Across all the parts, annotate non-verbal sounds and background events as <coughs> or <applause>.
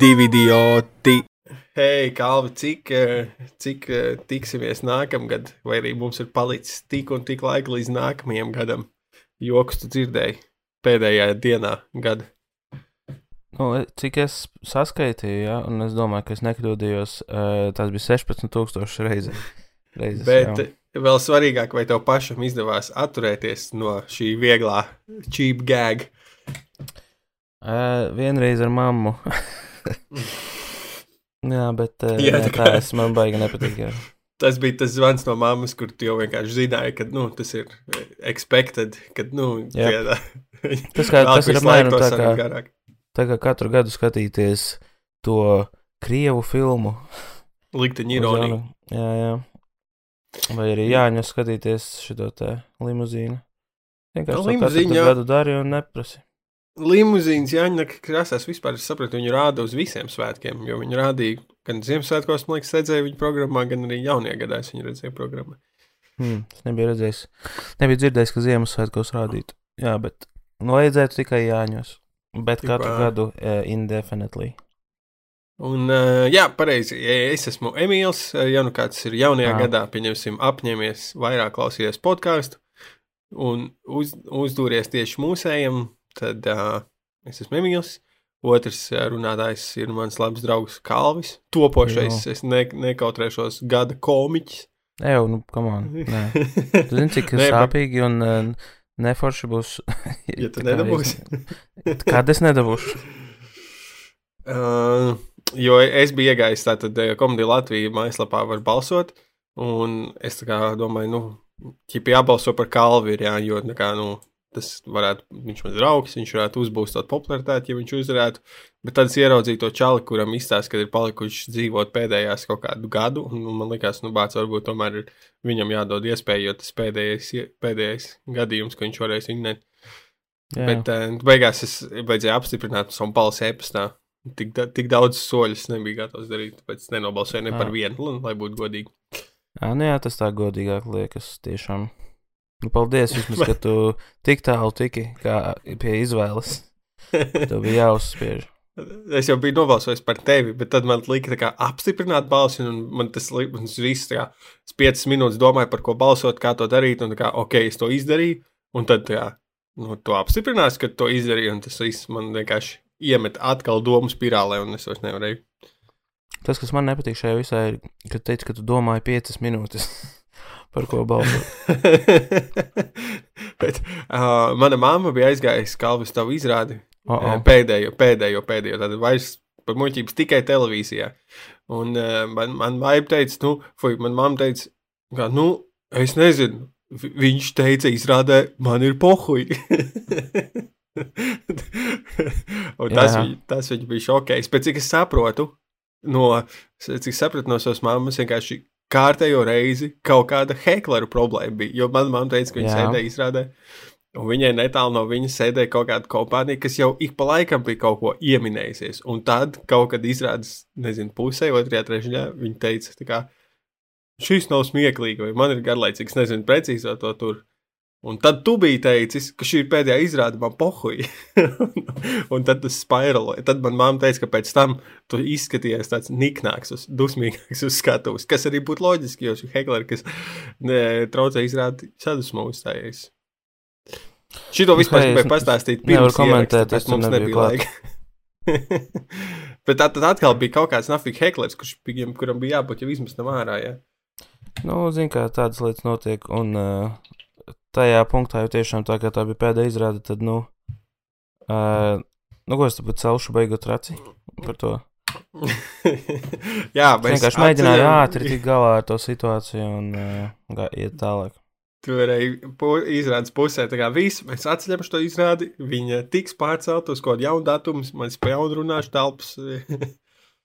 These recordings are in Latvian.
divi idioti. Hei, Kalvi, cik, eh, cik eh, tiksimies nākamgad, vai arī mums ir palicis tik un tik laika līdz nākamajam gadam? Joks tu dzirdēji pēdējā dienā gada. Nu, cik es saskaitīju, ja, un es domāju, ka es nekļūdījos, uh, tas bija 16,000 reizes. <laughs> reizes Bet jā. vēl svarīgāk, vai tev pašam izdevās atturēties no šī vieglā cheap gag. Uh, vienreiz ar mammu. <laughs> <laughs> jā, bet uh, Jā, jā, tā tā, kā- es man baigi nepatīk. Jā. <laughs> Tas bija tas zvans no mammas, kur tu jau vienkārši zināji, ka nu, tas ir expected, ka nu, tie- <laughs> Tas, kā, tas ir apmēram to tā kā, garāk. tā kā katru gadu skatīties to krievu filmu. Likteņa ironija. Jā, jā. Vai arī Jāņa skatīties šo te limuzīnu. Vienkārši to Limuzīņa, katru jā. gadu darīju un neprasi. Limuzīns Jāņa krāsās vispār, es sapratu, viņu rāda uz visiem svētkiem, jo viņu rādīja gan Ziemassvētkos, man liekas, redzēju viņu programmā, gan arī jaunajā gadā es viņu redzēju programmā. Hmm, es nebiju redzējis, nebiju dzirdējis, ka Ziemassvētkos rādītu. Jā, bet nu, vajadzētu tikai Jāņos. Bet Tipā- katru gadu uh, indefinitely. Un, uh, jā, pareizi, ja es esmu Emīls, ja nu kāds ir jaunajā Jā. gadā, pieņemsim, apņēmies vairāk klausīties podkāstu un uz, uzdūries tieši mūsējiem, tad uh, es esmu Emīls. Otrs runātājs ir mans labs draugs Kalvis, topošais, Jā. es ne, nekautrēšos gada komiķis. Eju, nu, come on. Nē. Tu zini, cik <laughs> Nē, sāpīgi un uh, neforši būs. Ja tu nedabūsi. <laughs> Kad es nedabūšu? Uh, <laughs> jo es biju iegājis tātad komēdija Latvijas mājaslapā, var balsot. Un es kā domāju, nu, ķipi jābalso par Kalvi, ir, jā, jo kā, nu, tas varētu, viņš man draugs, viņš varētu uzbūstot popularitāti, ja viņš uzvarētu. Bet tad es ieraudzīju to čali, kuram izstāsta, ka ir palikuši dzīvot pēdējās kaut kādu gadu, un un man liekas, nu, bāc, varbūt tomēr ir viņam jādod iespēja, jo tas pēdējais, pēdējais gadījums, ka viņš varēs. Jā, Bet uh, beigās es vajadzēja apstiprināt savu balsi e-pastā. Tik, da, tik daudz soļu es nebiju gatavs darīt, tāpēc nenobalsoju ne par vienu, lai būtu godīgi. jā, nu jā, tas tā godīgāk liekas tiešām. Nu, paldies, vismaz, ka <laughs> tu tik tālu tiki kā pie izvēles. Tev bija jāuzspiež. Es jau biju nobalsojis par tevi, bet tad man lika kā apstiprināt balsi, un man tas viss, kā, es piecas minūtes domāju, par ko balsot, kā to darīt, un kā, ok, es to izdarīju, un tad, kā, nu, to apstiprinās, ka to izdarīju, un tas viss man vienkārši iemet atkal domu spirālē, un es vairs nevarēju. Tas, kas man nepatīk šajā visā, ir, ka teici, ka tu domāji piecas minūtes <laughs> par ko balsot. <laughs> Bet uh, mana mamma bija aizgājusi Kalvis tavu izrādi. Oh, Oh. Pēdējo, pēdējo, pēdējo. Tad vairs par muļķības tikai televīzijā. Un uh, man, man vaipa teica, nu, fuj, man mamma teica, ka, nu, es nezinu. vi- Viņš teica, izrādē, man ir pohuj. <laughs> Un tas, Jā. viņ, tas viņa bija šokējis. Pēc cik es saprotu, no, cik sapratu no savas mammas, vienkārši kārtējo reizi kaut kāda hekleru problēma bija. Jo man mamma teica, ka viņa Jā. sēdēja izrādē. Un viņai netālu no viņas sēdēja kaut kāda kompānija, kas jau ik pa laikam bija kaut ko ieminējusies. Un tad kaut kad izrādās, nezinu, pusē, otrajā, trešajā, viņa teica, kā, šis nav smieklīgi, vai man ir garlaicīgs, nezinu, precīzo to tur. Un tad tu biji teicis, ka šī ir pēdējā izrāde, man pohuj. <laughs> un tad tas spiraloja. Tad man mamma teica, ka pēc tam tu izskaties tāds niknāks, uz, dusmīgāks uz skatuves, kas arī būtu loģiski, jo šī Hegler, kas ne, traucē izrādi sadusmu uzstājies. Šito vispār es gribēju pastāstīt pirms komentēt, tur mums nebija laika. <laughs> Bet tad, tad atkal bija kaut kāds nafīgi heklers, kurš, kuram bija jābūt jau izmestam ārā. Ja? Nu, zini, kā tādas lietas notiek. Un uh, tajā punktā jau tiešām tā kā tā bija pēdējā izrāde, tad, nu, uh, nu ko es tāpat celšu beigot raci par to. <laughs> Jā, Es mēs vienkārši mēģināju atceļam- ātri tikt galā ar to situāciju un uh, iet tālāk. Tu varēji pu izrādes pusē, tā kā viss, mēs atceļam šo izrādi, viņa tiks pārcelt uz kaut kādu jaunu datumu, man spēj jaunu runāšu telpas. <laughs>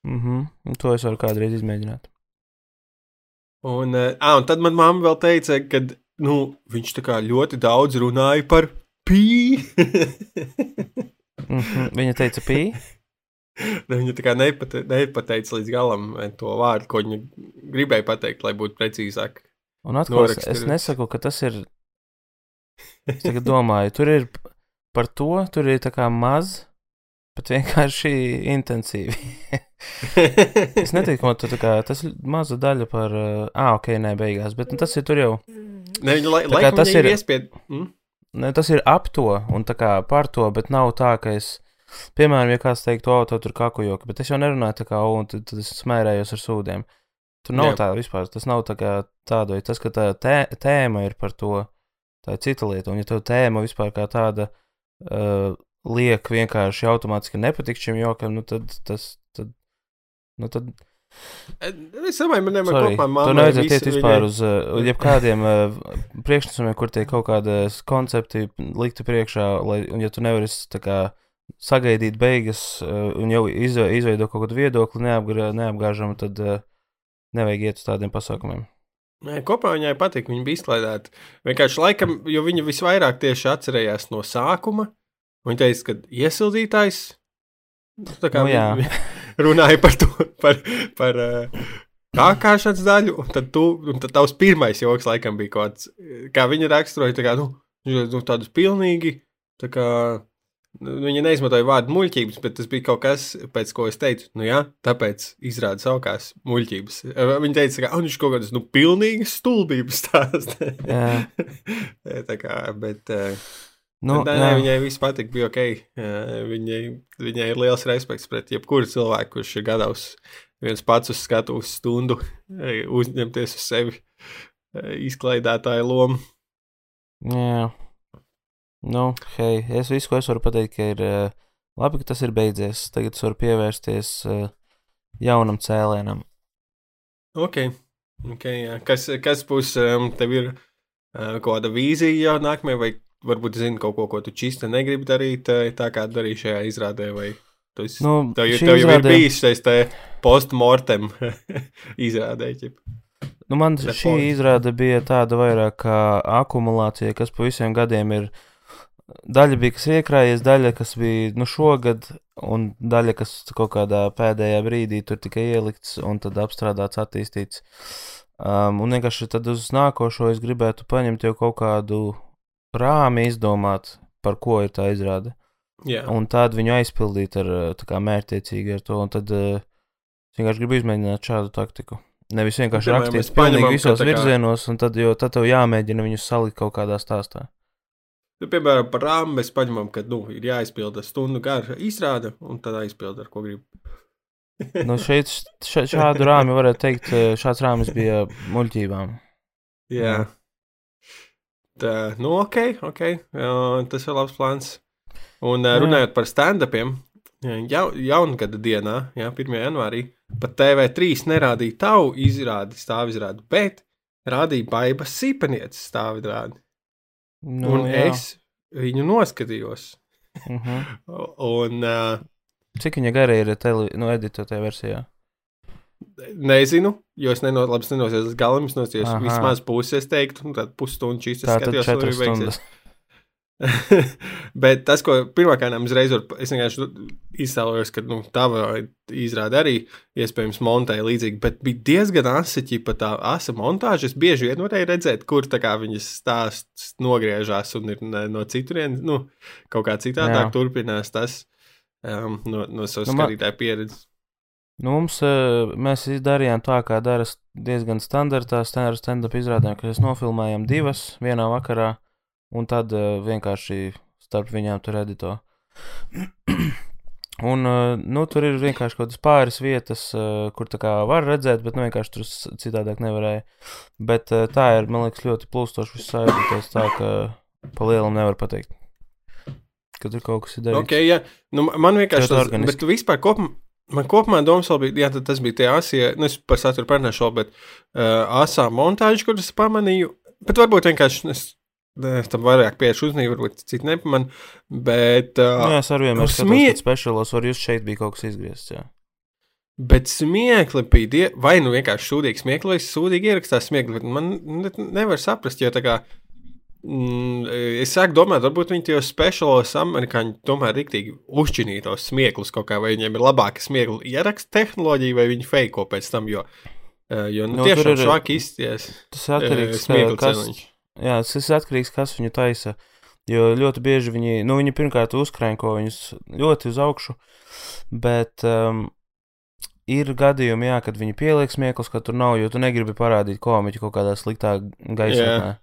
Mhm, un to es varu kādreiz izmēģināt. un, uh, ah, un tad man mamma vēl teica, ka, nu, viņš ļoti daudz runāja par pī. Mhm, viņa teica, pī. <laughs> Nu, Viņa tā kā nepate, nepateica līdz galam to vārdu, ko viņa gribēja pateikt, lai būtu precīzāk. Un atkal es, es nesaku, ka tas ir. Es tagad domāju, tur ir par to, tur ir tā kā maz, Bet vienkārši intensīvi. <laughs> es neticu, ka tu, kā, tas ir maza daļa par. Ah, ok, nē, beigās. Bet nu, tas ir tur jau. Ne, viņu lai, laikam tas ir iespied. Mm? Ne, tas ir ap to un tā kā par to, bet nav tā, ka es. Piemēram, ja kāds teiktu, o, tu tur kakujoki, bet es jau nerunāju tā kā, un tad, tad es smērējos ar sūdiem. Tur nav Jā. tā vispār, tas nav tā kā tāda, tas, ka tā tē, tēma ir par to, tā ir cita lieta, un ja tev tēma vispār kā tāda uh, liek vienkārši automātiski nepatikt šim jokam, nu tad tas, tad, nu tad, Es domāju, man sorry, kopā tu māmai nevajadzētu iet vispār uz uh, jebkādiem uh, priekšnesumiem, kur tiek kaut kādas koncepti likti priekšā, lai, un ja tu nevari kā sagaidīt beigas uh, un jau izve, izveidot kaut kādu viedokli neapgra, neapgāžamu, tad uh, nevajag iet uz tādiem pasākumiem. Nē, kopā viņai patīk, viņa bija izklaidēta. Vienkārši laikam, jo viņa visvairāk tieši atcerējās no sākuma. Viņa teica, ka iesildītājs. Tā kā Nu, runāja par to, par, par uh, kākāšanas daļu, un tad, tu, un tad tavs pirmais joks laikam bija kaut kāds, kā viņa raksturoja, tā kā, nu, nu tādus pilnīgi, tā kā, nu, viņa neizmantoja vārdu muļķības, bet tas bija kaut kas, pēc ko es teicu, nu jā, tāpēc izrāda saukās muļķības. Eh, Viņa teica, ka, "Ah, viņš kaut kādas, nu, pilnīgas stulbības stāsta. Jā. <laughs> tā kā, bet, uh, Nu, nē, nē, viņai viss patīk, bija ok. Viņai, viņai ir liels respekts pret jebkuru cilvēku, kurš ir gatavs viens pats uz skatuves stundu eh, uzņemties uz sevi eh, izklaidētāju lomu. Jā. Nu, hei, es visu, ko es varu pateikt, ka ir uh, labi, ka tas ir beidzies. Tagad es varu pievērsties uh, jaunam cēlēnam. Ok, okay jā. kas, kas būs, tev ir kaut kāda vīzija nākamajai, vai varbūt zini kaut ko, ko tu čista negribi darīt, eh, tā kā darīji šajā izrādē, vai esi, Nu, tev, tev jau ir bijis šis te postmortem <laughs> izrādē, ķip. Nu, man The šī izrāde bija tāda vairāk kā akumulācija, kas pa visiem gadiem ir. Daļa bija, kas iekrājies, daļa, kas bija nu, šogad, un daļa, kas kaut kādā pēdējā brīdī tur tika ielikts un tad apstrādāts, attīstīts. Um, un vienkārši tad uz nākošo es gribētu paņemt jau kaut kādu rāmi, izdomāt, par ko ir tā izrāde. Jā, Un tad viņu aizpildīt ar tā kā mērķtiecīgi ar to. Un tad uh, es vienkārši gribu izmēģināt šādu taktiku. Nevis vienkārši Piemēram, rakstīt pilnīgi visos kā- virzienos, un tad, jo tad tev jāmēģina viņus salikt kaut kādā stāstā. Nu, piemēram, par rāmu mēs paņemam, ka nu, ir jāizpilda stundu gara izrāde, un tad aizpilda ar ko grib. <laughs> Nu, šeit ša, šādu rāmi varētu teikt, uh, šāds rāmis bija muļķībām. Jā. Tā, nu, ok, ok. Jā, tas ir labs plāns. Un. Jā. runājot par stand-upiem, jau, jaungada dienā, jā, 1. janvārī, pat TV3 nerādīja tavu izrādi, stāvizrādi, bet rādīja baibas sīpanieces stāvizrādi. Nu, un jā. es viņu noskatījos. Uh <laughs> -huh. Un uh, Cik viņa gara ir tele, nu, editētajā versijā? Nezinu, jo es neno, labi, es nenosies līdz galam, es nosījos Aha. vismaz pusi, es teiktu, un tad pusstundu šīs tad skatījos, un arī beigsies. Bet tas, ko pirmā kārtā uzreiz varu, es vienkārši iztēlojos, ka nu, tā izrāda arī iespējams montēja līdzīgi, bet bija diezgan asiķi pat tā asa montāža. Es bieži vien varēju redzēt, kur tā kā viņas stāsts nogriežās un ir no citurienes, nu, kaut kā citādāk Jā. turpinās tas um, no, no savas Nu, nu, skatītāja pieredzes. Nu, mums, eh, mēs darījām tā, kā dara diezgan standartā stand- stand-up izrādēm, ka mēs nofilmējam divas vienā vakarā, un tad eh, vienkārši starp viņām tur edito. <clears throat> Un, eh, nu, tur ir vienkārši kaut kādas pāris vietas, kur tā kā var redzēt, bet nu, vienkārši tur citādāk nevarēja. Bet tā ir, man liekas, ļoti plūstoši viss saistīts tā, ka pa lielam nevar pateikt. Ka tur kaut kas ir darīts. Ok, jā, nu, man vienkārši tas, organiski. bet tu vispār kopumā. Man kopumā domas vēl bija, jā, tad tas bija tie asie, nu, es par saturu vēl, bet uh, asā montāža, kuras pamanīju, bet varbūt vienkārši es, es tam vairāk piešu uzmanību, varbūt citi nepamanīju, bet, uh, jā, es arī vienmēr skatos, smie- speciālos var jūs šeit bija kaut kas izgriezts. Jā. bet smiekli bija, die, vai nu vienkārši sūdīgi smiekli, vai sūdīgi ierakstās smiekli, bet man ne, nevar saprast, jo tā kā, mm, es sāku domāt, varbūt viņi tos speciālos amerikāņi tomēr riktīgi uzšķinīja tos smieklus kaut kā, vai viņiem ir labāka smieklu ieraksta tehnoloģija, vai viņi feiko pēc tam, jo, eh, jo nu, Nu, nu, tiešām ir- švaki izties Tas atkarīgs no kas, celiņš. jā, tas atkarīgs, kas viņu taisa. Jo ļoti bieži viņi, nu, viņi pirmkārt uzkrājo viņus ļoti uz augšu, bet um, ir gadījumi, jā, kad viņi pieliek smieklus, ka tur nav, jo tu negribi parādīt komiķu kaut kādā sliktā gaisotnē.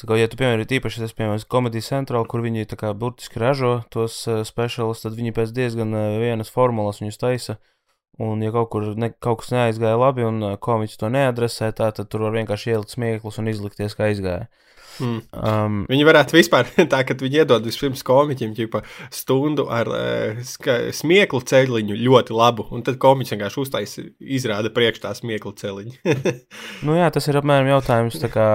Tā kā, ja tu, piemēram, ir īpaši tas, piemēram, komēdijas centrāla, kur viņi tā kā burtiski ražo tos uh, speciālus, tad viņi pēc diezgan uh, vienas formulas viņus taisa. Un, ja kaut kur ne, kaut kas neaizgāja labi, un uh, komiķis to neadresē, tā, tad tur var vienkārši ielikt smieklus un izlikties, kā aizgāja. Mm. Um, viņi varētu vispār <laughs> tā, ka viņi iedod vispirms komiķim ģipa, stundu ar uh, smieklu ceļiņu ļoti labu, un tad komiķis vienkārši uztaisa, izrāda priekš tā smieklu ceļiņu. <laughs> nu jā, tas ir apmēram jautājums, kā,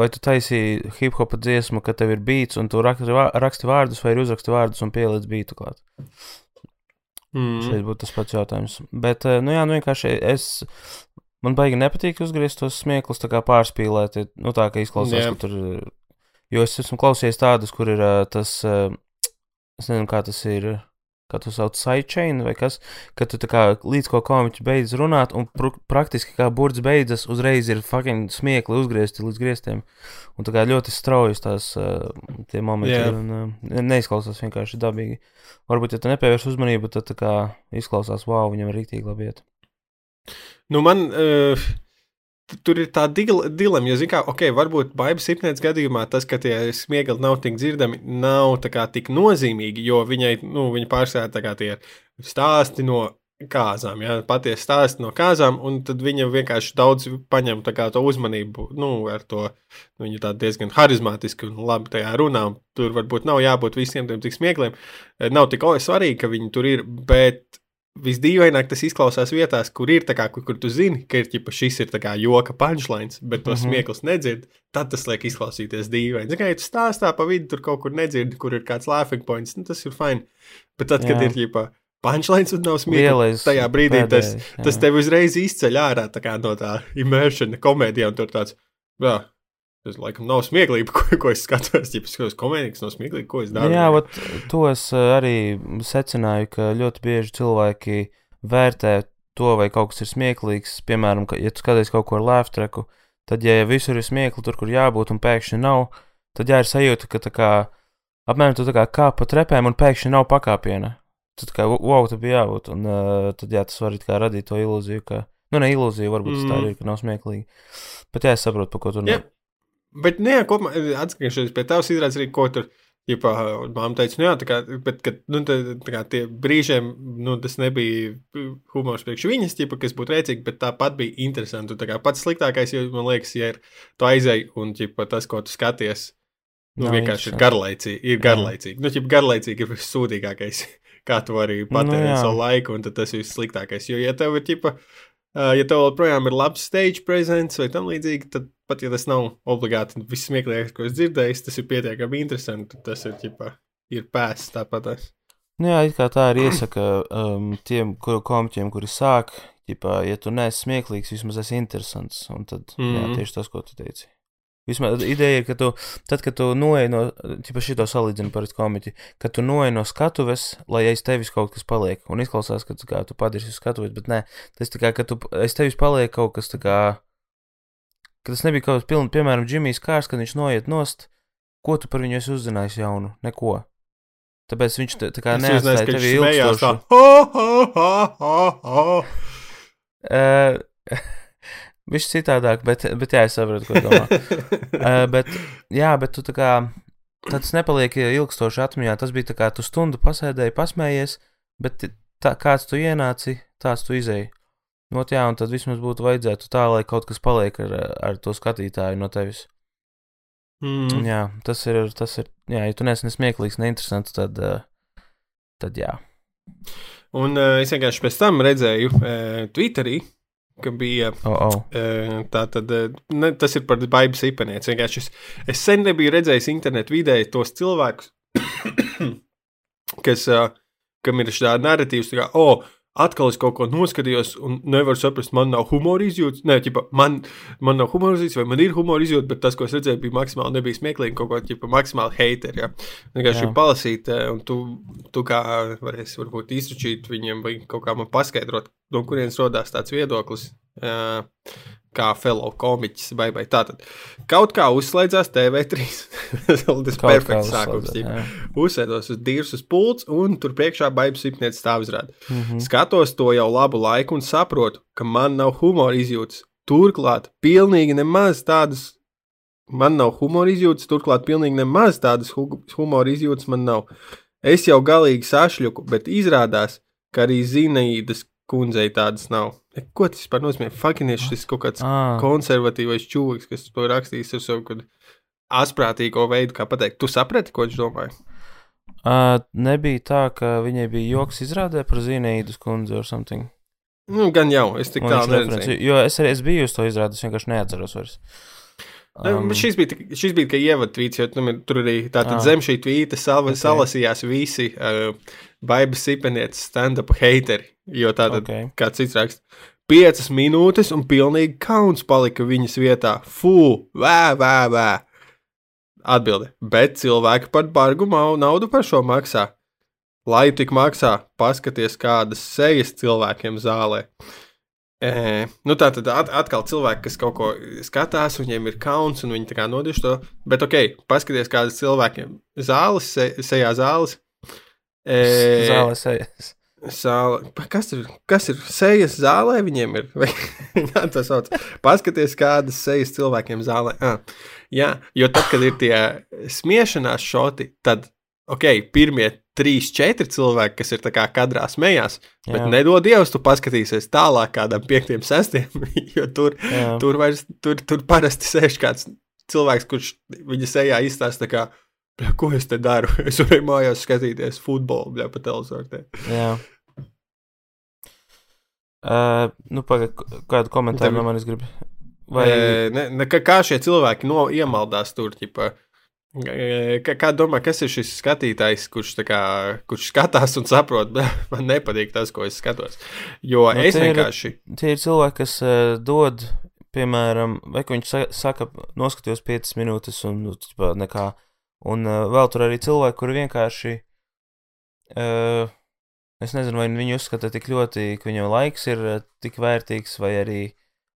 vai tu taisīji hip hopa dziesmu, ka tev ir beats, un tu raksti, vārdus, vai ir uzraksti vārdus un pieliec beatu klāt. Mm. Šeit būtu tas pats jautājums. Bet, nu jā, nu vienkārši es. Man baigi nepatīk uzgriezt tos smieklus, tā kā pārspīlēt. Nu, tā kā izklausās, yeah. ka tur. Jo es esmu klausījies tādas, kur ir tas. Es nezinu, kā tas ir kā tu sauc, sidechain vai kas, ka tu kā līdz ko komiķis beidz runāt, un pr praktiski kā burts beidzas, uzreiz ir fucking smiekli uzgriezti līdz griestiem. Un tā kā ļoti straujas tās uh, tie momenti, yeah. un uh, neizklausās vienkārši dabīgi. Varbūt, ja tu nepievērš uzmanību, tad tā kā izklausās, wow, viņam ir rīktīgi labi iet. Nu, man. Uh tur ir tā dilemma, jo, zināmā mērā, ok, varbūt Baigas septiņas gadījumā tas, ka tie smiekli nav tik dzirdami, nav kā, tik nozīmīgi, jo viņai, nu, viņa kā tie stāsti no kāzām, jā, patiesi stāsti no kāzām, un tad viņa vienkārši daudz paņem kā, to uzmanību, nu, to, nu, viņa tā diezgan harizmātiski un labi tajā runā, un tur varbūt nav jābūt visiem tiem tik smiekliem, nav tik svarīgi, ka viņi tur ir, bet visdīvaināk tas izklausās vietās, kur ir tā kā, kur, kur tu zini, ka ir ģipa, šis ir kā joka punchlines, bet to mm -hmm. smieklus nedzird, tad tas liek izklausīties dīvaini. Zini, kā ja tu stāstā pa vidu, tur kaut kur nedzirdi, kur ir kāds laughing points, nu tas ir fine. Bet tad, kad Jā. ir ģipa, punchlines un nav smieklīgi, tajā brīdī pēdējais, tas, jā. tas tev uzreiz izceļ ārā kā, no tā immersiona komēdijā, un tur tāds, jā, Tas laikam nav smieklīgi, <laughs> ko, ko es skatos. Ja es skatos komēdijas, nav smieklīgi, ko es daru. Jā, vat, to es eh, arī secināju, ka ļoti bieži cilvēki vērtē to, vai kaut kas ir smieklīgs. Piemēram, ka, ja tu skaties kaut ko ar lēftreku, tad, ja visur ir smiekli, tur, kur jābūt, un pēkšņi nav, tad jā, ir sajūta, ka kā apmēram tu kā kāp pa trepēm, un pēkšņi nav pakāpiena. Tad kā, wow, tur bija jābūt, un uh, tad jā, tas var kā radīt to ilūziju, ka, nu, ne ilūziju, varbūt mm. tas tā ir, ka nav smieklīgi. Bet jā, es saprotu, pa ko tu runā. Yep. Bet, nē, nu kopumā atskatoties pie tavas izrādes, arī ko tur. Ja māma teica, nu jā, tā kā, bet, kad, nu, tā, tā kā tie brīžiem, nu, tas nebija humors priekš viņas, ķipa, kas būtu rēcīgi, bet tāpat bija interesanti. Tā kā pats sliktākais, jo, man liekas, ja ir tu aizēji un, ķipa, tas, ko tu skaties, nu, Nav vienkārši ir garlaicīgi, ir garlaicīgi. Nu, ķipa, garlaicīgi ir vissūdīgākais, <laughs> kā tu arī patērēt nu, savu laiku, un tas ir vissliktākais. Jo, ja tev ir, ķipa, Uh, ja tev joprojām ir labs stage presence vai tam līdzīgi, tad pat ja tas nav obligāti viss smieklīgākais, ko es dzirdēju, tas ir pietiekami interesanti. Tas ir, ģipa, ir pēsts tāpat. Nu jā, it kā tā ir iesaka um, tiem kuru komiķiem, kuri sāk, ģipā, ja tu neesi smieklīgs, vismaz esi interesants. Un tad, mm -hmm. jā, mhm. tieši tas, ko tu teici. Vismaz ideja ir, ka tu, tad, kad tu noej no, tipā šito salīdzinu par komiķi, kad tu noej no skatuves, lai aiz tevis kaut kas paliek. Un izklausās, ka kā, tu padirsi uz skatuves, bet nē, tas tā kā, ka tu aiz tevis paliek kaut kas tā kā, ka tas nebija kaut kas pilns, piemēram, Džimijs Kārs, kad viņš noiet nost, ko tu par viņu esi uzzinājis jaunu? Neko. Tāpēc viņš tā, tā kā neatstāja tevi ilgstoši. Ho, ho, ho, ho, ho. Uh, Viņš citādāk, bet, bet jā, es saprotu, ko domā. uh, <laughs> bet, jā, bet tu tā kā, tas nepaliek ilgstoši atmiņā. Tas bija tā kā tu stundu pasēdēji, pasmējies, bet tā, kāds tu ienāci, tāds tu izēji. Not jā, un tad vismaz būtu vajadzētu tā, lai kaut kas paliek ar, ar to skatītāju no tevis. Mm. Jā, tas ir, tas ir, jā, ja tu neesi nesmieklīgs, neinteresants, tad, tad jā. Un uh, es vienkārši pēc tam redzēju uh, Twitterī, ka bija. Oh, oh. Tā tad ne, tas ir par baigas īpenieci. Vienkārši es, es sen nebiju redzējis internetu vidē tos cilvēkus, <coughs> kas, kam ir šāda narratīvs, kā, oh, atkal es kaut ko noskatījos, un nevaru saprast, man nav humora izjūtas. Nē, ķipa, man, man nav humora izjūtas, vai man ir humora izjūta, bet tas, ko es redzēju, bija maksimāli nebija smieklīgi, kaut kā ķipa, maksimāli hateri. Ja. Vienkārši palasīt, un tu, tu kā varēsi varbūt izručīt viņiem, vai kaut kā man paskaidrot, no kurienes rodās tāds viedoklis. Uh, kā fellow komiķis vai, vai tātad. Kaut kā uzslēdzās TV3. <laughs> Tas kā perfekts sākums. Uzsēdos uz dīrs uz pults, un tur priekšā baigas sipnieks stāv izrāda. Mhm. Skatos to jau labu laiku un saprotu, ka man nav humora izjūtas. Turklāt, pilnīgi nemaz tādas. Man nav humora izjūtas, turklāt, pilnīgi nemaz tādas hu humora izjūtas man nav. Es jau galīgi sašļuku, bet izrādās, ka arī Zinaīdas kundzei tādas nav. Ko tas par nozīmē? Fakinieši šis kaut kāds Ā, konservatīvais čūlis, kas to rakstīs ar savu asprātīgo veidu, kā pateikt. Tu saprati, ko viņš domāja? ā, Nebija tā, ka viņai bija joks izrādē par Zinēdas kundzi or something. Nu, gan jau, es tik tālu neredzēju. Jo es arī es biju uz to izrādi, es vienkārši neatceros vairs. Um, šis bija, šis bija tikai ievadtvīts, jo tur, tur arī tātad Ah. zem šī tvīta sal, Ok. okay. salasījās visi uh, Baibas Sipenietes stand-up hateri. Jo tātad, okay. Ok. kāds cits raksta, piecas minūtes un pilnīgi kauns palika viņas vietā. Fū, vē, vē, vē. Atbilde, bet cilvēki par bargu naudu par šo maksā. Lai tik maksā, paskaties, kādas sejas cilvēkiem zālē. E, nu tā tad at, atkal cilvēki, kas kaut ko skatās, viņiem ir kauns un viņi tā kā nodež to. Bet, ok, paskaties, kādas cilvēkiem zāles, se, sejā zāles. E, Zālē sejas. Sāle. Pa- Kas ir, kas ir sejas zālē? Viņiem ir. <laughs> Jā, tas sauc. Paskaties, kādas sejas cilvēkiem zālē. Ah, jā, jo tad, kad ir tie smiešanās šoti, tad, ok, pirmie trīs, četri cilvēki, kas ir kadrā smējās, bet Jā. nedod Dievs, tu paskatīsies tālāk kādam piektiem, sestiem, <laughs> jo tur, Jā. tur vairs, tur, tur parasti sēž kāds cilvēks, kurš viņa sejā izstāsta, kā, "Bļa, ko es te daru. <laughs> Es varēju mājās skatīties futbolu, bļa, pa televizoru. te." Jā. Uh, nu, pagaid, kādu komentāru Tev- no manis grib? Vai. Ne, ne, kā, šie cilvēki no, iemaldās tur? Ķipa, e, kā, domā, kas ir šis skatītājs, kurš, kā, kurš skatās un saprot, "Bļa, <laughs> man nepatīk tas, ko es skatos. Jo Nu, nu, es tie ir- vienkārši. tie ir cilvēki, kas uh, dod, piemēram, vai viņš sa saka, noskatījos 5 minūtes un nu, ķipā, nekā. Un uh, vēl tur arī cilvēki, kuri vienkārši. Uh, es nezinu, vai viņi uzskata tik ļoti, ka viņiem laiks ir uh, tik vērtīgs, vai arī,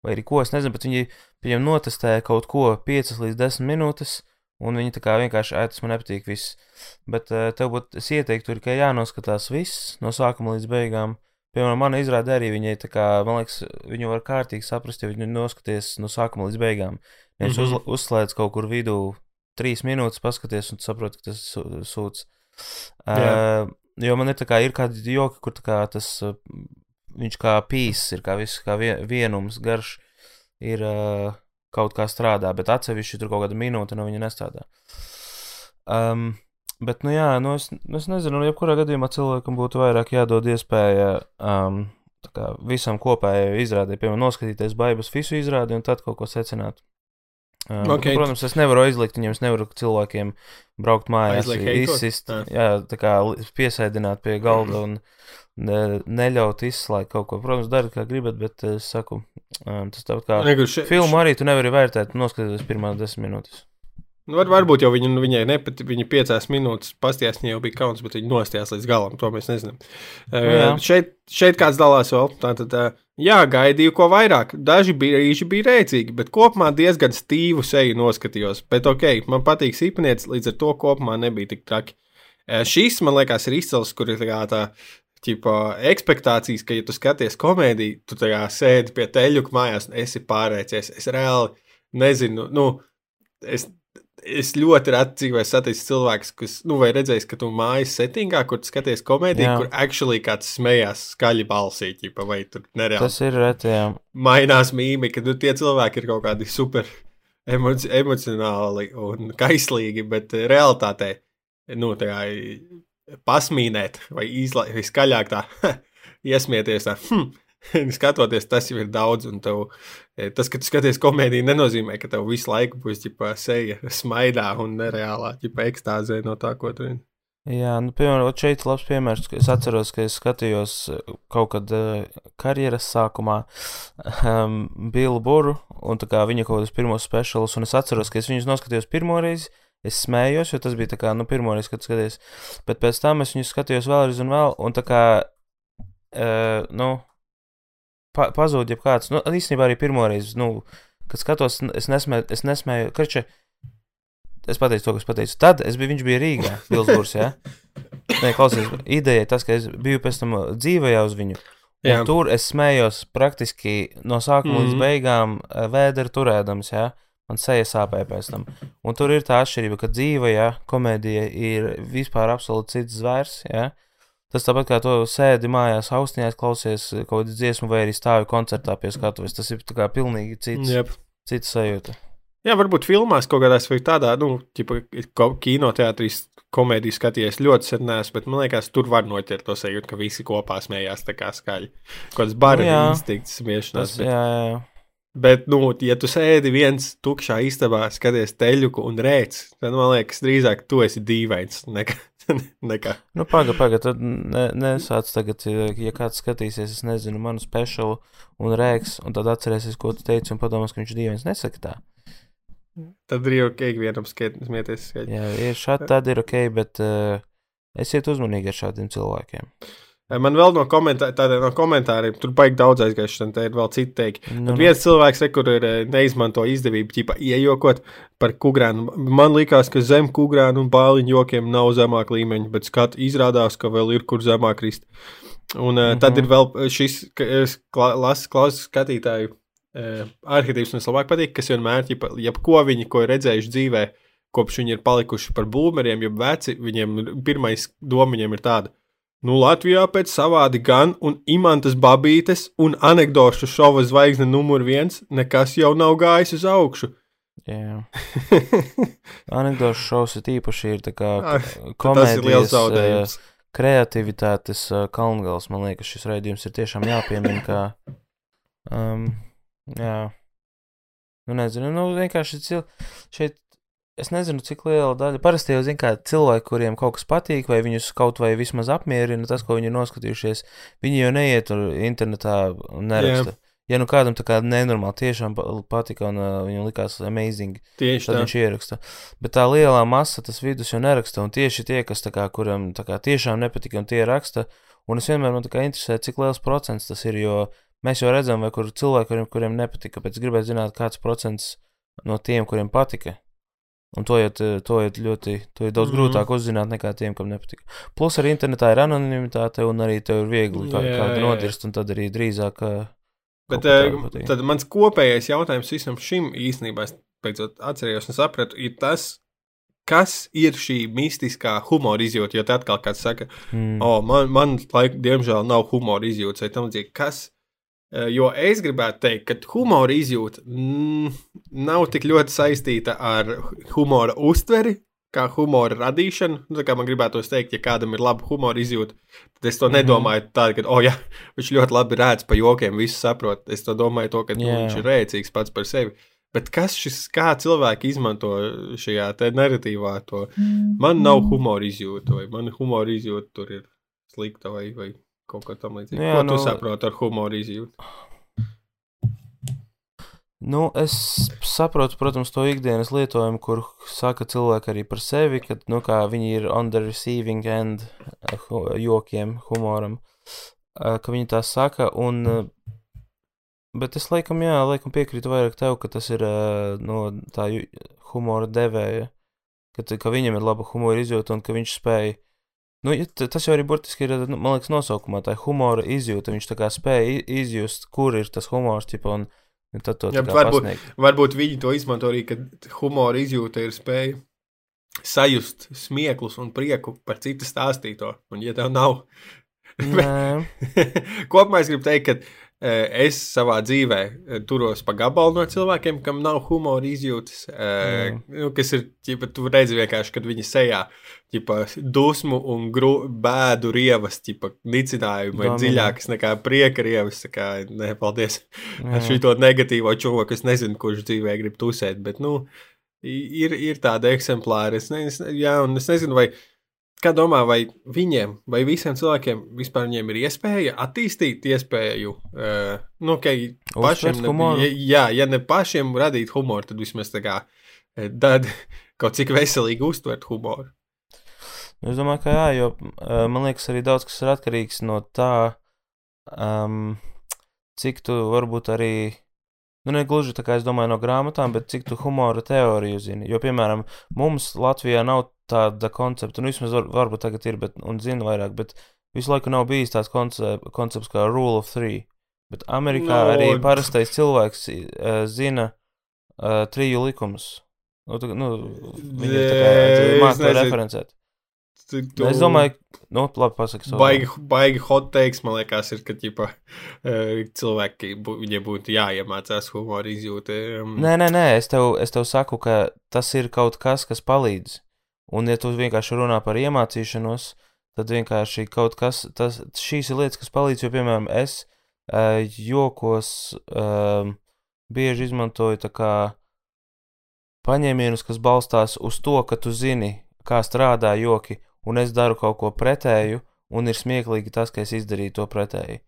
vai arī ko. Es nezinu, bet viņi viņam notestēja kaut ko 5 līdz 10 minūtes. Un viņi tā kā vienkārši, ai, tas man nepatīk, viss. Bet uh, tev būtu, es ieteiktu, ka jānoskatās viss no sākuma līdz beigām. Piemēram, man izrāda arī viņai, tā kā, man liekas, viņu var kārtīgi saprast, ja viņi noskaties no sākuma līdz beigām. Nevis mm. -hmm. uz, uzslēdz kaut kur vidū trīs minūtes, paskaties un saproti, ka tas sūds. Uh, jo man ir tā kā, ir kādi joki, kur tā kā tas, uh, viņš kā pīs, ir kā viss, kā vie- vienums, garš, ir uh, kaut kā strādā, bet atsevišķi tur kaut kāda minūte no viņa nestrādā. Um, Bet, nu, jā, nu, es, nu, es nezinu, nu, jebkurā gadījumā cilvēkam būtu vairāk jādod iespēja um, kā visam kopējai izrādē, piemēram, noskatīties baigās visu izrādi un tad kaut ko secināt. Ok. okay. Protams, es nevaru aizliegt viņiem, es nevaru cilvēkiem braukt mājās, izsist, Jā. tā kā piesēdināt pie galda un ne, neļaut izslēgt kaut ko. Protams, dariet, kā gribat, bet es saku, um, tas tāpat kā še- filmu arī tu nevari vērtēt, noskatīties pirmās desmit minūtes. Nu, var, varbūt jau viņa, viņai nepatīk, viņa piecās minūtes pastījās, viņai jau bija kauns, bet viņa nostājās līdz galam. To mēs nezinām. Uh, šeit, šeit kāds dalās vēl. Tātad, uh, jā, gaidīju ko vairāk. Daži brīži bija rēcīgi, bet kopumā diezgan stīvu seju noskatījos. Bet ok, man patīk sīpniecis, līdz ar to kopumā nebija tik traki. Uh, šis, man liekas, ir izcils, kur ir tā tā. Ķipa, ekspektācijas, ka, ja tu skaties komēdiju, tu tā kā sēdi pie teļuka mājās un esi pārēcies. Es reāli nezinu, nu, es es ļoti reti dzīvoju saticis cilvēks, kas, nu, vai redzējis, ka tu mājas settingā, kur skaties komēdiju, Jā. kur actually kāds smējās skaļi balsī, ķipa, vai tur nereāli Tas ir reti, jā. mainās mīmika. Nu, tie cilvēki ir kaut kādi super emoci emocionāli un kaislīgi, bet eh, realitātē, nu, tā kā pasmīnēt vai, izla, vai skaļāk tā <laughs> iesmieties. Tā, hm, <laughs> Skatoties, tas jau ir daudz, un tev, eh, tas, ka tu skaties komēdiju, nenozīmē, ka tev visu laiku būs ģipa, seja smaidā un nereālā ģipa, ekstāzē no tā, ko tu vari. Jā, nu, piemēram, šeit ir labs piemērs. Es atceros, ka es skatījos eh, kaut kad uh, karjeras sākumā um, Billu Buru, un viņa kaut kādus pirmos speciālus, un es atceros, ka es viņus noskatījos pirmo reizi. Es smējos, jo tas bija tā kā, nu, pirmo reizi, kad skaties. Bet pēc tam es viņus skatījos vēlreiz un vēl, un tā kā, uh, nu, pa, pazūd jau kāds, nu, īstenībā arī pirmoreiz, nu, kad skatos, es nesmēju, es nesmēju, karčē, es pateicu to, kas pateicu. Tad es biju, viņš bija Rīgā, <laughs> Vilsbūrs, jā. Nē, klausies, ideja tas, ka es biju pēc tam dzīvējā uz viņu. Tur es smējos praktiski no sākuma mm -hmm. līdz mhm. beigām vēderu turēdams, jā. Man seja sāpēja pēc tam. Un tur ir tā atšķirība, ka dzīve, ja komēdija ir vispār absolūti cits zvērs, ja. Tas tāpat kā to sēdi mājās, austiņās, klausies kaut kādu dziesmu, vai arī stāvi koncertā pie skatuves. Tas ir pilnīgi cits, yep. cits sajūta. Jā, varbūt filmās kaut kādās vai tādā, nu, ķipa, kinoteātrī komēdiju skatījies ļoti sen, bet man liekas, tur var noķert to sajūtu, ka visi kopā smējās tā kā skaļi. Kaut kāds barības nu, instinkts smiešanās. Bet, jā, jā. Bet, nu, ja tu sēdi viens tukšā istabā, skaties teļuku un rēc, tad man liekas, drīzāk tu esi dīvains nekā. <laughs> nekā. Nu, paga, paga, tad ne, nesāc tagad, ja kāds skatīsies, es nezinu, manu speciālu un rēks, un tad atcerēsies, ko tu teici, un padomās, ka viņš dīvains. Nesaka tā. Tad ir ok, vienam smieties. Jā, ir šādi, tad ir ok, bet uh, esiet uzmanīgi ar šādiem cilvēkiem. Eh, man vēl no, komentā, no komentāriem, tur baigi daudz aizgājuši, tad ir vēl citi teikti. Nu, nu. viens cilvēks, re, kur ir eh, neizmanto izdevību, ķipa iejokot par kugrānu. Man likās, ka zem kugrānu un bāliņu jokiem nav zemāk līmeņa, bet skat izrādās, ka vēl ir kur zemāk krist. Un mm -hmm. tad ir vēl šis, kas lasu klausu skatītāju uh, arhitekts man labāk patīk, kas vienmēr, ja jebko viņi, ko ir redzējuši dzīvē, kopš viņi ir palikuši par būmeriem, jau veci, viņiem pirmais doma viņiem ir tāda. Nu, Latvijā pēc savādi gan, un imantas babītes un anekdošu šova zvaigzne numur viens nekas jau nav gājis uz augšu. Jā, <laughs> anekdošu šovs ir īpaši ir tā kā komēdijas, tas ir liels zaudējums. Kreativitātes kalngals, man liekas, šis raidījums ir tiešām jāpiemina, kā um, Jā. Nu, nezinu, nu, vienkārši cil... šeit. Es nezinu, cik liela daļa. Parasti jau zina, kā cilvēki, kuriem kaut kas patīk, vai viņus kaut vai vismaz apmierina tas, ko viņi ir noskatījušies. Viņi jau neiet tur internetā un neraksta. Jā. Ja nu kādam tā kā nenormāli tiešām patika un uh, viņam likās amazing, tieši tad tā. viņš ieraksta. Bet tā lielā masa, tas vidus jau neraksta, un tieši tie, kas tā kā, kuram tā kā tiešām nepatika, un tie raksta, un es vienmēr man tā kā interesē, cik liels procents tas ir, jo Mēs jau redzam, vai kur cilvēki, kuriem, kuriem nepatika, bet es gribētu zināt, kāds procents no tiem, kuriem patika. Un to iet, to iet ļoti, to ir daudz mm -hmm. grūtāk uzzināt nekā tiem, kam nepatika. Plus arī internetā ir anonimitāte, un arī tev ir viegli kā, jā, kādu nodirst, un tad arī drīzāk. Bet uh, tad mans kopējais jautājums visam šim īstenībā, es beidzot atcerējos un sapratu, ir tas, kas ir šī mistiskā humora izjūta. Jo te atkal kāds saka, mm. oh, man, man laik, diemžēl nav humora izjūta, vai tam līdzīgi. Kas, Eh, jo es gribētu teikt, ka humora izjūta mm, nav tik ļoti saistīta ar humora uztveri, kā humora radīšanu. Nu, kā man gribētos teikt, ja kādam ir laba humora izjūta, tad es to mhm. nedomāju tā, ka, oh, jā, viņš ļoti labi rēdz pa jokiem, visu saprot. Es to domāju, to, ka yeah. nu, viņš ir rēcīgs pats par sevi. Bet kas šis, kā cilvēki izmanto šajā narratīvā, to man nav humora izjūta, vai man humora izjūta tur ir slikta vai, vai kaut kā tam līdzīga. Nu, Ko nu, tu saproti ar humoru izjūtu? Nu, es saprotu, protams, to ikdienas lietojumu, kur saka cilvēki arī par sevi, ka nu, viņi ir on the receiving end eh, jokiem, humoram, eh, ka viņi tā saka. Un, eh, bet es laikam, jā, laikam piekrītu vairāk tev, ka tas ir no tā humora devēja, ka, ka viņam ir laba humora izjūta un ka viņš spēja Nu, tas jau arī burtiski ir, nu, man liekas, nosaukumā tā humora izjūta. Viņš tā kā spēja izjust, kur ir tas humors, ķipa, un, un tad to Jā, varbūt, pasniegt. varbūt viņi to izmanto arī, ka humora izjūta ir spēja sajust smieklus un prieku par citu stāstīto. Un, ja tev nav, <laughs> kopumā es gribu teikt, ka Es savā dzīvē turos pa gabalu no cilvēkiem, kam nav humora izjūtas. Mm. Nu, kas ir, ja tu redzi vienkārši, kad viņi sejā ģipa, dusmu un gru, bēdu rievas, ģipa, nicinājumu, vai dziļākas nekā prieka rievas. Kā, ne, paldies. Ar šo negatīvo čūku, es nezinu, kurš dzīvē grib tusēt, bet, nu, ir, ir tāda eksemplāra. Es, ne, es, jā, un es nezinu, vai Kā domā, vai viņiem, vai visiem cilvēkiem vispār ir iespēja attīstīt iespēju, uh, nu, ka pašiem, ne, jā, ja ne pašiem radīt humoru, tad vismaz tā kā tad <laughs> kaut cik veselīgi uztvert humoru? Es domāju, ka jā, jo man liekas, arī daudz kas ir atkarīgs no tā, um, cik tu varbūt arī, nu, ne gluži tā kā es domāju no grāmatām, bet cik tu humora teoriju zini. Jo, piemēram, mums Latvijā nav tāda koncepta, nu, vismaz var, varbūt tagad ir, bet, un zinu vairāk, bet visu laiku nav bijis tāds koncept, koncepts kā Rule of Three. Bet Amerikā no. arī parastais cilvēks uh, zina uh, triju likumus. Nu, tu, nu, viņi ir tā kā mākslinieki referencēt. Tu, tu... Es domāju, nu, labi, pasaki. Baigi, baigi hot teiks, man liekas, ir, ka ģipa, cilvēki, viņiem būtu jāiemācās humoru izjūta. Nē, nē, nē, es tev, es tev saku, ka tas ir kaut kas, kas palīdz. Un, ja tu vienkārši runā par iemācīšanos, tad vienkārši kaut kas, tas, šīs ir lietas, kas palīdz, jo, piemēram, es uh, jokos uh, bieži izmantoju tā kā paņēmienus, kas balstās uz to, ka tu zini, kā strādā joki, un es daru kaut ko pretēju, un ir smieklīgi tas, ka es izdarīju to pretēji.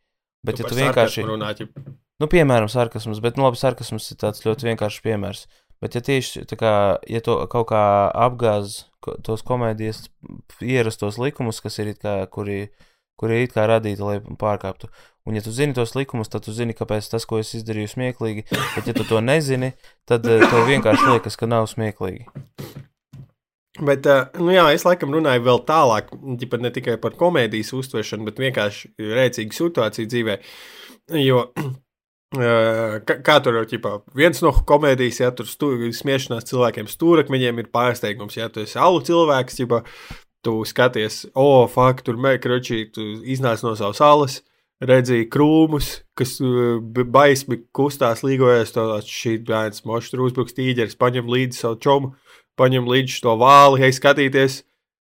Bet, tu ja tu vienkārši. Runāt, ja... Nu, piemēram, sarkasms, bet, nu, labi, sarkasms ir tāds ļoti vienkāršs piemērs. Bet, ja tieši tā kā, ja to kaut kā apgāz tos komēdijas ierastos likumus, kas ir it kā, kuri, kuri ir it kā radīti, lai pārkāptu, Un, ja tu zini tos likumus, tad tu zini, kāpēc tas, ko es izdarīju, ir smieklīgi. Bet, ja tu to nezini, tad eh, tev vienkārši liekas, ka nav smieklīgi. Bet, eh, nu jā, es laikam runāju vēl tālāk, ne tikai par komēdijas uztveršanu, bet vienkārši rēcīgu situāciju dzīvē. Jo, <clears throat> eh, kā, kā tur jau ķipā, viens no komēdijas, ja tur smiešanās cilvēkiem stūrakmeņiem ir pārsteigums, ja tu esi alu cilvēks, ķipā, tu skaties, o, oh, fuck, tur mēkročī, tu iznāc no savas alas, redzēja krūmus, kas uh, baismi kustās, līgojas. Tāds šī bērns mošs tur uzbruks tīģeris, paņem līdzi savu čomu, paņem līdzi to vāli, ej skatīties.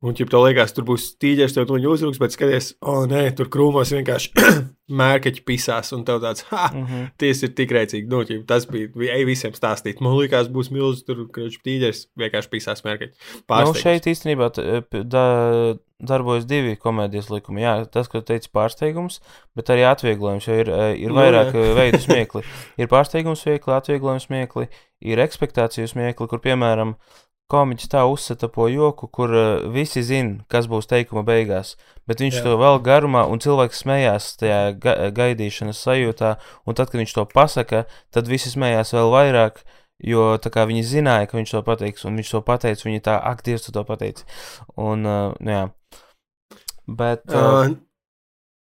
Un, ja tev liekas, tur būs tīģeris, tev tuņi uzruks, bet skaties, o, oh, nē, tur krūmos vienkārši <clears throat> mērķi pisās, un tev tāds, ha, mm -hmm. ties ir tik rēcīgi. Nu, ķip, tas bija, ej visiem stāstīt. Man liekas, būs milzīgs, tur, krāšņi tīģeris, vienkārši pisās mērķi. Nu, šeit īstenībā da, darbojas divi komēdijas likumi. Jā, tas, ko teica pārsteigums, bet arī atvieglojums, jo ir, ir nu, vairāk no, <laughs> veidu smiekli. Ir pārsteigums smiekli, atvieglojums smiekli, ir ekspektāciju smiekli, kur, piemēram, komiķis tā uzsetapo joku, kur uh, visi zina, kas būs teikuma beigās, bet viņš Jā. to vēl garumā, un cilvēks smējās tajā ga gaidīšanas sajūtā, un tad, kad viņš to pasaka, tad visi smējās vēl vairāk, jo tā kā viņi zināja, ka viņš to pateiks, un viņš to pateica, viņi tā, ak, Dievs, tu to pateici. Un, uh, nu, jā. Bet. Uh, uh,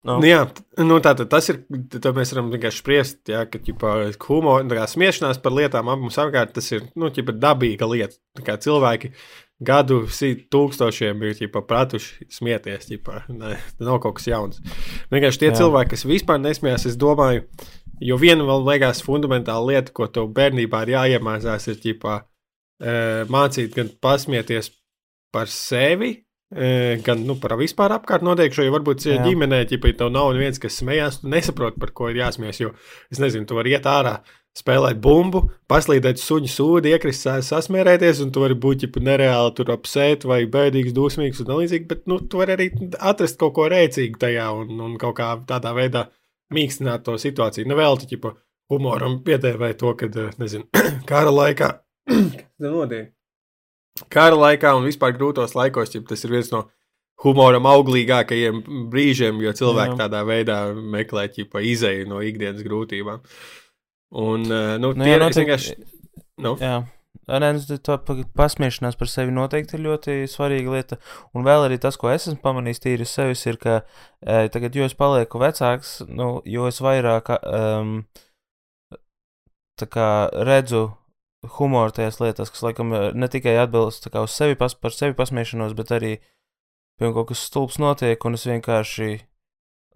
No. Nu, jā, nu, tā, tas ir. Tad mēs varam vienkārši spriest, jā, ka ģipa, humor, kā smiešanās par lietām ap mums apkārt, tas ir nu, ģipa, dabīga lieta. Kā cilvēki gadu tūkstošiem ir ģipa, pratuši smieties. Ģipa, ne, nav kaut kas jauns. Vienkārši tie jā. cilvēki, kas vispār nesmējās, es domāju, jo viena vēl liekas fundamentāla lieta, ko tev bērnībā ir jāiemācās, ir ģipa, mācīt gan pasmieties par sevi Gan nu, par vispār apkārt notiekšo, jo varbūt ja ģimenē, ja tev nav viens, kas smējās, tu nesaproti, par ko ir jāsmējas. Jo es nezinu, tu vari iet ārā, spēlēt bumbu, paslīdēt suņu sūdi, iekrist sasmērēties, un tu vari būt ģipa, nereāli tur apsēt, vai bēdīgs, dusmīgs un līdzīgi. Bet nu, tu vari arī atrast kaut ko rēcīgu tajā un, un kaut kā tādā veidā mīkstināt to situāciju. Nevēl tu ģipa, humoram piedēvēt to, ka, nezinu, <clears throat> kara laikā. Kas notiek? Kara laikā un vispār grūtos laikos, ja tas ir viens no humoram auglīgākajiem brīžiem, jo cilvēki Jā. tādā veidā meklē ķipa izēju no ikdienas grūtībām. Un, eh, nu, nu, jā, noteikti, vienkārši. Nu. Jā. Nu, tā pasmiešanās par sevi noteikti ir ļoti svarīga lieta. Un vēl arī tas, ko es esmu pamanījis tīri uz sevis, ir, ka e, tagad, jo es palieku vecāks, nu, jo es vairāk um, redzu humoru tajās lietās, kas laikam eh, ne tikai atbilst uz sevi, pas, par sevi pasmiešanos, bet arī, piemēram, kaut kas stulbs notiek, un es vienkārši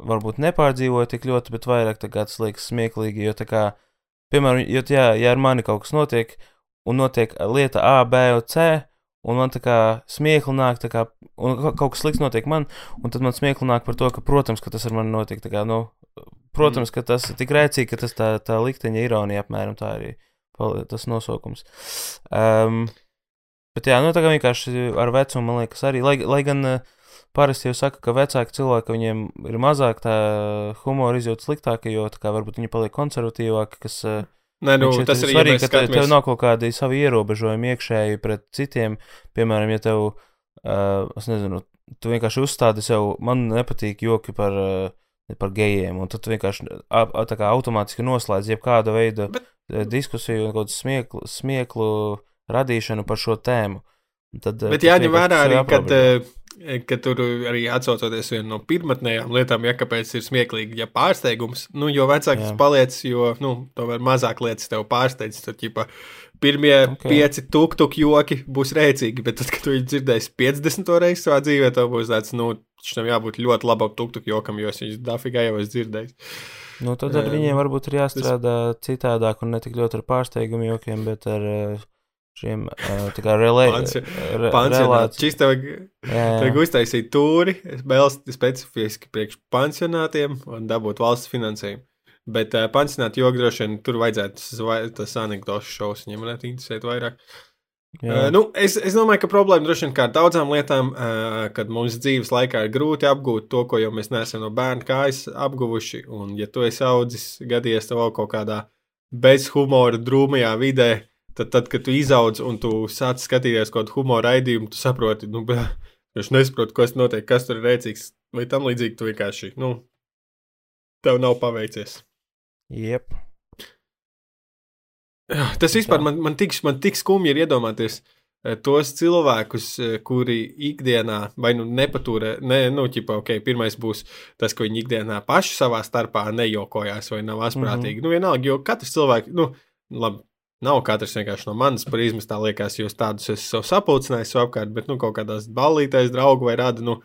varbūt nepārdzīvoju tik ļoti, bet vairāk tas liekas smieklīgi, jo tā kā, piemēram, jo, jā, ja ar mani kaut kas notiek, un notiek lieta A, B un C, un man tā kā smiekli nāk, tā kā, un kaut kas slikts notiek man, un tad man smiekli nāk par to, ka, protams, ka tas ar mani notiek, tā kā, nu, protams, mm. ka tas ir tik rēcīgi, ka tas tā, tā likteņa ironija apmēram tā arī ir tas nosaukums. Um, bet jā, nu tā kā vienkārši ar vecumu, man liekas, arī, lai, lai gan uh, parasti jau saka, ka vecāki cilvēki, viņiem ir mazāk tā humora izjūta sliktāka, jo tā kā varbūt viņi paliek konservatīvāki, kas. Uh, Nē, nu, tas ir svarīgi, ka skatāmies... tev nav kaut kādi savi ierobežojumi iekšēji pret citiem. Piemēram, ja tev, uh, es nezinu, tu vienkārši uzstādi sev, man nepatīk joki par, par gejiem. Un tad tu vienkārši tā kā automātiski noslēdz jebkādu veidu Bet... diskusiju un kaut kādu smieklu, smieklu radīšanu par šo tēmu. Tad, Bet tas jāņem vērā arī, kad, eh, ka tur arī atsaucoties viena no pirmotnējām lietām, ja kāpēc ir smieklīgi, ja pārsteigums, nu, jo vecāks Jā. tas paliec, jo, nu, tomēr mazāk lietas tev pārsteidz. Tad, ģipa, pirmie Ok. okay. pieci tuk-tuk joki būs rēcīgi, bet tad, kad tu viņu dzirdēsi 50 reizi savā dzīvē, tev būs tāds, nu, šim jābūt ļoti labam tuk-tuk jokam, jo es viņus dafigā jau esmu dzirdējis. Nu, tad ar Em, viņiem varbūt ir jāstrādā citādāk un ne tik ļoti ar pārsteigumu jokiem, bet ar eh, šiem eh, tā kā relē, Pansi- re, Pansionāts. Vajag uztaisīt tūri, vēl specifiski priekš pansionātiem un dabūt valsts finansējumu. Bet uh, pansionāti jogi droši vien tur vajadzētu tas tas anekdošu šovs, viņiem varētu interesēt vairāk. jā. Uh, nu, es, es domāju, ka problēma droši vien kā ar daudzām lietām, uh, kad mums dzīves laikā ir grūti apgūt to, ko jau mēs neesam no bērna kājas apguvuši. Un, ja tu esi audzis, gadījies tev vēl kaut kādā bez humora, drūmajā vidē, tad, tad kad tu izaudz un tu sāc skatīties kaut kādu humora raidījumu, tu saproti, nu, es nesaprotu, kas notiek, kas tur ir rēcīgs, vai tam līdzīgi tu vienkārši, nu, tev nav paveicies. Jep. Jā, Tas vispār man, man, tik, man tik skumji ir iedomāties eh, tos cilvēkus, eh, kuri ikdienā vai nu nepaturē, ne, nu, ķipa, ok, pirmais būs tas, ka viņi ikdienā paši savā starpā nejokojās vai nav asprātīgi. Mm -hmm. Nu, vienalga, jo katrs cilvēks, nu, labi. Nav katrs vienkārši no manas prizmas, tā liekas, jūs tādus esat sev sapulcinājis sev apkārt, bet, nu, kaut kādās ballītēs, draugu vai rada, nu,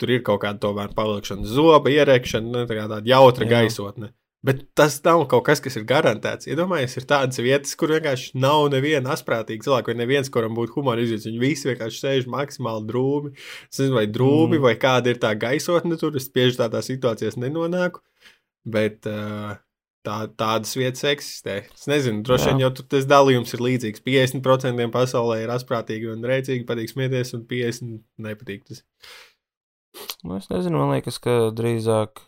tur ir kaut kāda tomēr palikšana, zoba ierekšana, nu, tā kā tāda jautra Jā. gaisotne. Bet tas nav kaut kas, kas ir garantēts. Iedomājieties, ir tādas vietas, kur vienkārši nav neviena asprātīga cilvēka, vai neviens, kuram būtu humora izjūta. Viņi visi vienkārši sēž maksimāli drūmi. Es nezinu, vai drūmi, Mm. vai kāda ir tā gaisotne tur. Es bieži tādā situācijā nenonāku. Bet uh, tā, tādas vietas eksistē. Es nezinu, droši vien jau tur tas dalījums ir līdzīgs. 50% pasaulē ir asprātīgi un rēcīgi, patīk smieties, un 50% nepatīk. Tas. Nu, es nezinu, man liekas, ka drīzāk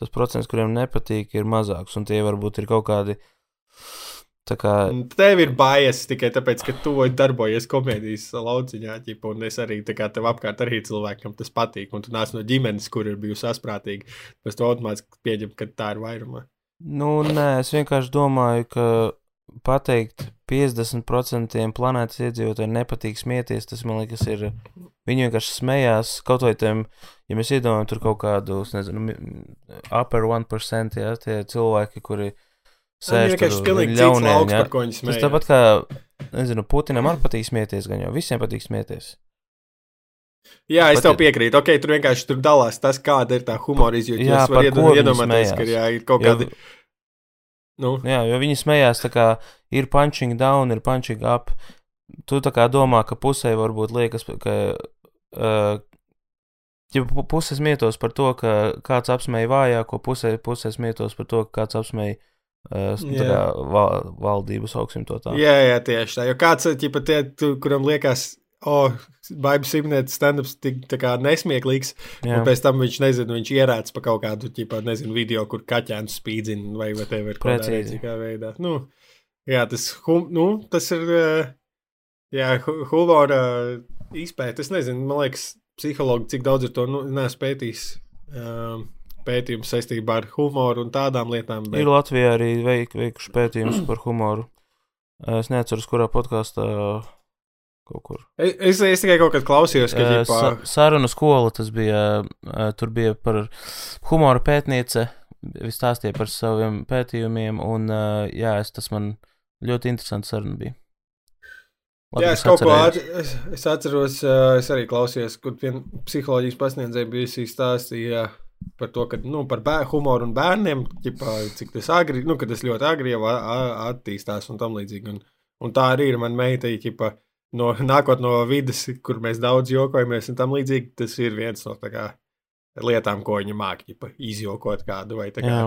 tas procents, kuriem nepatīk, ir mazāks, un tie varbūt ir kaut kādi. Kā, Tev ir baijas tikai tāpēc, ka tu darbojies komēdijas lauciņā, ķipa, un es arī tā kā tev apkārt arī cilvēkam tas patīk, un tu nāc no ģimenes, kur ir bijusi asprātīga. Pēc to automātiski pieņem, ka tā ir vairumā. nu, nē, es vienkārši domāju, ka pateikt 50% planētas iedzīvotāji nepatīk smieties, tas man liekas, ir. Viņi vienkārši smējās kaut vai tiem, ja mēs iedomājamies tur kaut kādu, es nezinu, upper 1%, ja tie cilvēki, kuri sēž tur pilnīgi cits ļauniem, lauks, ja. par ko viņi Tas smējas. tāpat kā, nezinu, Putinam arī patīk smieties, gan jau visiem patīk smieties. Jā, es Pat- tev piekrītu. Ok, tur vienkārši tur dalās tas, kāda ir tā humora izjūta. Jā, es varu iedomāties, ka jā, ir kaut kādi. Nu, Jā, jo viņi smējās, tā kā ir punching down, ir punching up. Tu tā kā domā, ka pusē varbūt liekas, ka. Uh, Ja pu- puses mietos par to, ka kāds apsmēja vājāko, pusē, pusē mietos par to, ka kāds apsmēja uh, kā val, valdību, sauksim to tā. jā, jā, tieši tā. Jo kāds, ķipa, tie, tu, kuram liekas, o, oh, Baiba Simnētas stand-ups tik nesmieklīgs, jā. Un pēc tam viņš nezina, viņš ierāds pa kaut kādu ķipa, nezinu, video, kur kaķēns spīdzina vai whatever, kaut kādā rēcīgā veidā. Nu, jā, tas, hum, nu, tas ir, eh, jā, hu- humora izpēta. Es nezinu, man liekas, psihologi, cik daudz ir to, nu, neesmu pētījis um, pētījumu saistībā ar humoru un tādām lietām. Ir Latvijā arī veik, veikuši pētījumus par humoru. Es neatceros, kurā podkāstā kaut kur. Es, es, tikai kaut kad klausījos, ka, ģipā, sa- Sarunu skola tas bija. Tur bija par humora pētniece. Viņš stāstīja par saviem pētījumiem, un jā, es, tas man ļoti interesants saruna bija. Labi, Jā, es es kaut ko atcerējos. at, es, atceros, es arī klausījos, kur psiholoģijas pasniedzēja bijusi stāstīja par to, ka, nu, par bēr, humoru un bērniem, ģipā, cik tas agri, nu, ka tas ļoti agri jau attīstās un tam līdzīgi. Un, un tā arī ir man meita, ģipā, no, nākot no vidas, kur mēs daudz jokojamies un tam līdzīgi, tas ir viens no tā kā lietām, ko viņa māk, ģipā, izjokot kādu vai tā kā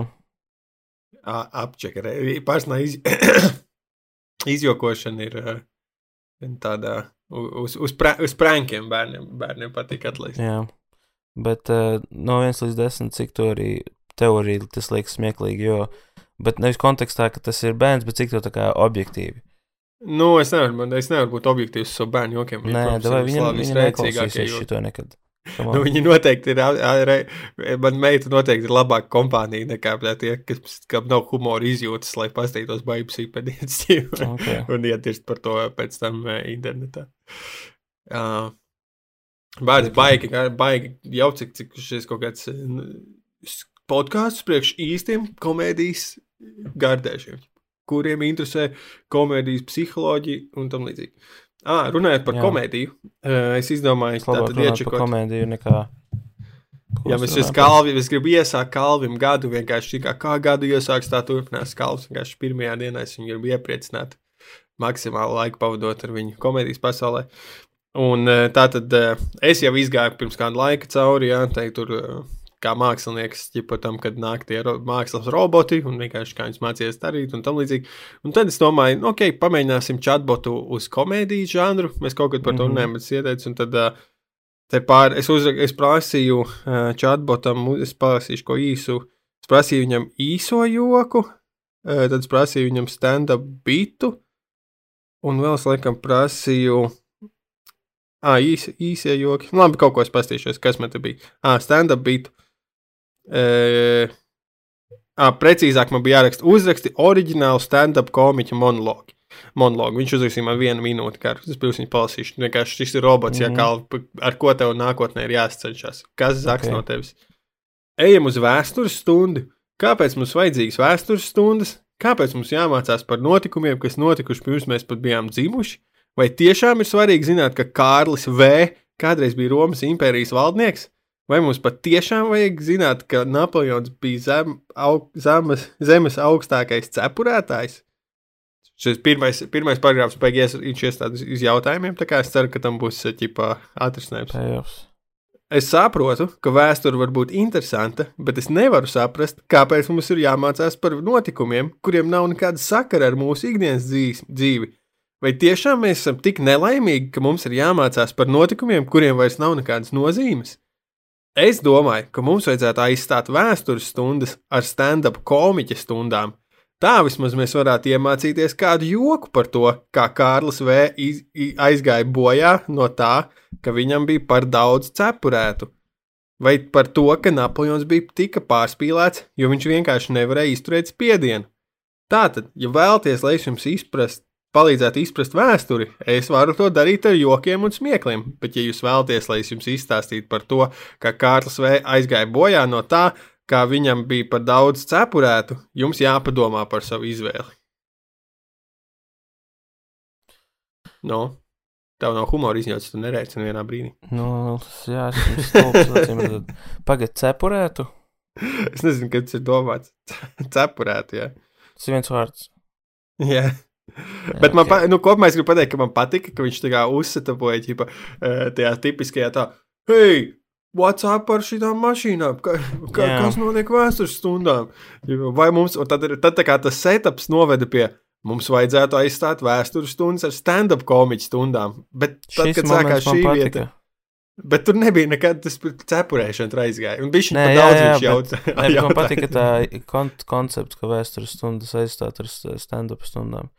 apčekarē. Personā iz... <coughs> izjokošana ir uh, tāda uz, uz, pra, uz prankiem bērniem. Bērniem patīk atlaist. jā. Bet uh, no 1 līdz 10, cik to arī teorija tas liekas smieklīgi, jo. Bet nevis kontekstā, ka tas ir bērns, bet cik to tā kā objektīvi. Nu, es nevaru, man, es nevaru būt objektīvs ar savu bērnu jokiem. Nē, vai viņam viņa neklausīsies šito nekad. Nu, viņi noteikti ir. ā- Man meita noteikti ir labāka kompānija nekā tie, kas, kam nav humora izjūtas, lai pastītos baigts īpašniecību. Okay. <laughs> un ietirst par to pēc tam uh, internetā. Uh, Bērns baigi, baigi jau cik, cik šis kaut kāds uh, podkāsts priekš īstiem komēdijas gardēšiem, kuriem interesē komēdijas psiholoģija un tam līdzīgi. Ah, runājot par Jā. komēdiju, es izdomāju, ka runāju par iečakot. komēdiju nekā. Ja mēs par- kalvi, es gribu iesākt kalvim gadu, vienkārši tā kā, kā gadu iesāks, tā turpinās kalvs. Vienkārši pirmajā dienā es viņu gribu iepriecināt, maksimāli laiku pavadot ar viņu komēdijas pasaulē. Un tā tad es jau izgāju pirms kāda laika cauri, jā, tai tur kā mākslinieks, ķipa tam, kad nāk tie ro mākslas roboti un vienkārši kā viņus mācīties darīt un tam līdzīgi. Un tad es domāju, nu, ok, pamēģināsim chatbotu uz komēdijas žanru. Mēs kaut kad par to Mhm. runājam, bet es ieteicu, un tad uh, pār, es, uzra, es prasīju uh, chatbotam, es prasīšu ko īsu. Es prasīju viņam īso joku, uh, tad es prasīju viņam stand-up bitu, un vēl es laikam prasīju. Ah, īs, īsie joki. Nu, Labi, kaut ko es pastīšos, kas man te bija. Ah, stand-up bitu. E, ah, precīzāk man bija jāraksta uzraksti oriģinālu stand-up komiķa monologu. Monologu. Viņš uzrakstīja man vienu minūti, kā es pirms viņa palasīšu. Vienkārši šis ir robots, mm Mhm. -hmm. ja, kā, ar ko tev nākotnē ir jāsacenšas. Kas zaks Ok. okay. no tevis? Ejam uz vēstures stundu. Kāpēc mums vajadzīgas vēstures stundas? Kāpēc mums jāmācās par notikumiem, kas notikuši pirms mēs pat bijām dzimuši? Vai tiešām ir svarīgi zināt, ka Kārlis V. kādreiz bija Romas impērijas valdnieks? Vai mums pat tiešām vajag zināt, ka Napoleons bija zem, aug, zemes, zemes augstākais cepurētājs? Šis pirmais, pirmais paragrāfs beigas viņš iestādas uz jautājumiem, tā kā es ceru, ka tam būs ķipā atrisinājums. Payoffs. Es saprotu, ka vēsture var būt interesanta, bet es nevaru saprast, kāpēc mums ir jāmācās par notikumiem, kuriem nav nekāda sakara ar mūsu ikdienas dzīvi. Vai tiešām mēs esam tik nelaimīgi, ka mums ir jāmācās par notikumiem, kuriem vairs nav nekādas nozīmes? Es domāju, ka mums vajadzētu aizstāt vēstures stundas ar stand-up komiķa stundām. Tā vismaz mēs varētu iemācīties kādu joku par to, kā Kārlis V. iz- i- aizgāja bojā no tā, ka viņam bija par daudz cepurētu. Vai par to, ka Napoleons bija tika pārspīlēts, jo viņš vienkārši nevarēja izturēt spiedienu. Tātad, ja vēlaties, lai es jums izprast, palīdzētu izprast vēsturi, es varu to darīt ar jokiem un smiekliem, bet, ja jūs vēlaties, lai es jums izstāstītu par to, ka Kārlis V. aizgāja bojā no tā, kā viņam bija par daudz cepurētu, jums jāpadomā par savu izvēli. No, tev nav humora izņauts, tu nereici nevienā brīdī. Nu, jā, es stulbs. Pagaidiet, cepurētu. <laughs> Es nezinu, kas tas ir domāts. <laughs> Cepurētu, jā. Tas ir viens vārds. jā. Jā, <laughs> Bet man, ok. pa, nu, kopumā es gribu pateikt, ka man patika, ka viņš tā kā uzsetapoja, ģipa, eh, tajā tipiskajā tā, hei, what's up ar šīm mašīnām? Ka, ka, Jā. kas notiek vēstures stundām? Vai mums, un tad, tad tā kā tas setups noveda pie, mums vajadzētu aizstāt vēstures stundas ar stand-up komiķu stundām. Bet tad, Šis kad sākās šī man vieta, patika. bet tur nebija par cepurēšanu tur aizgāja. Un bija pat jā, daudz jā, viņš bet- jautā. Bet man jautāja. patika tā kon koncepts, ka vēstures stundas aizstāt ar st- stand-up stundām.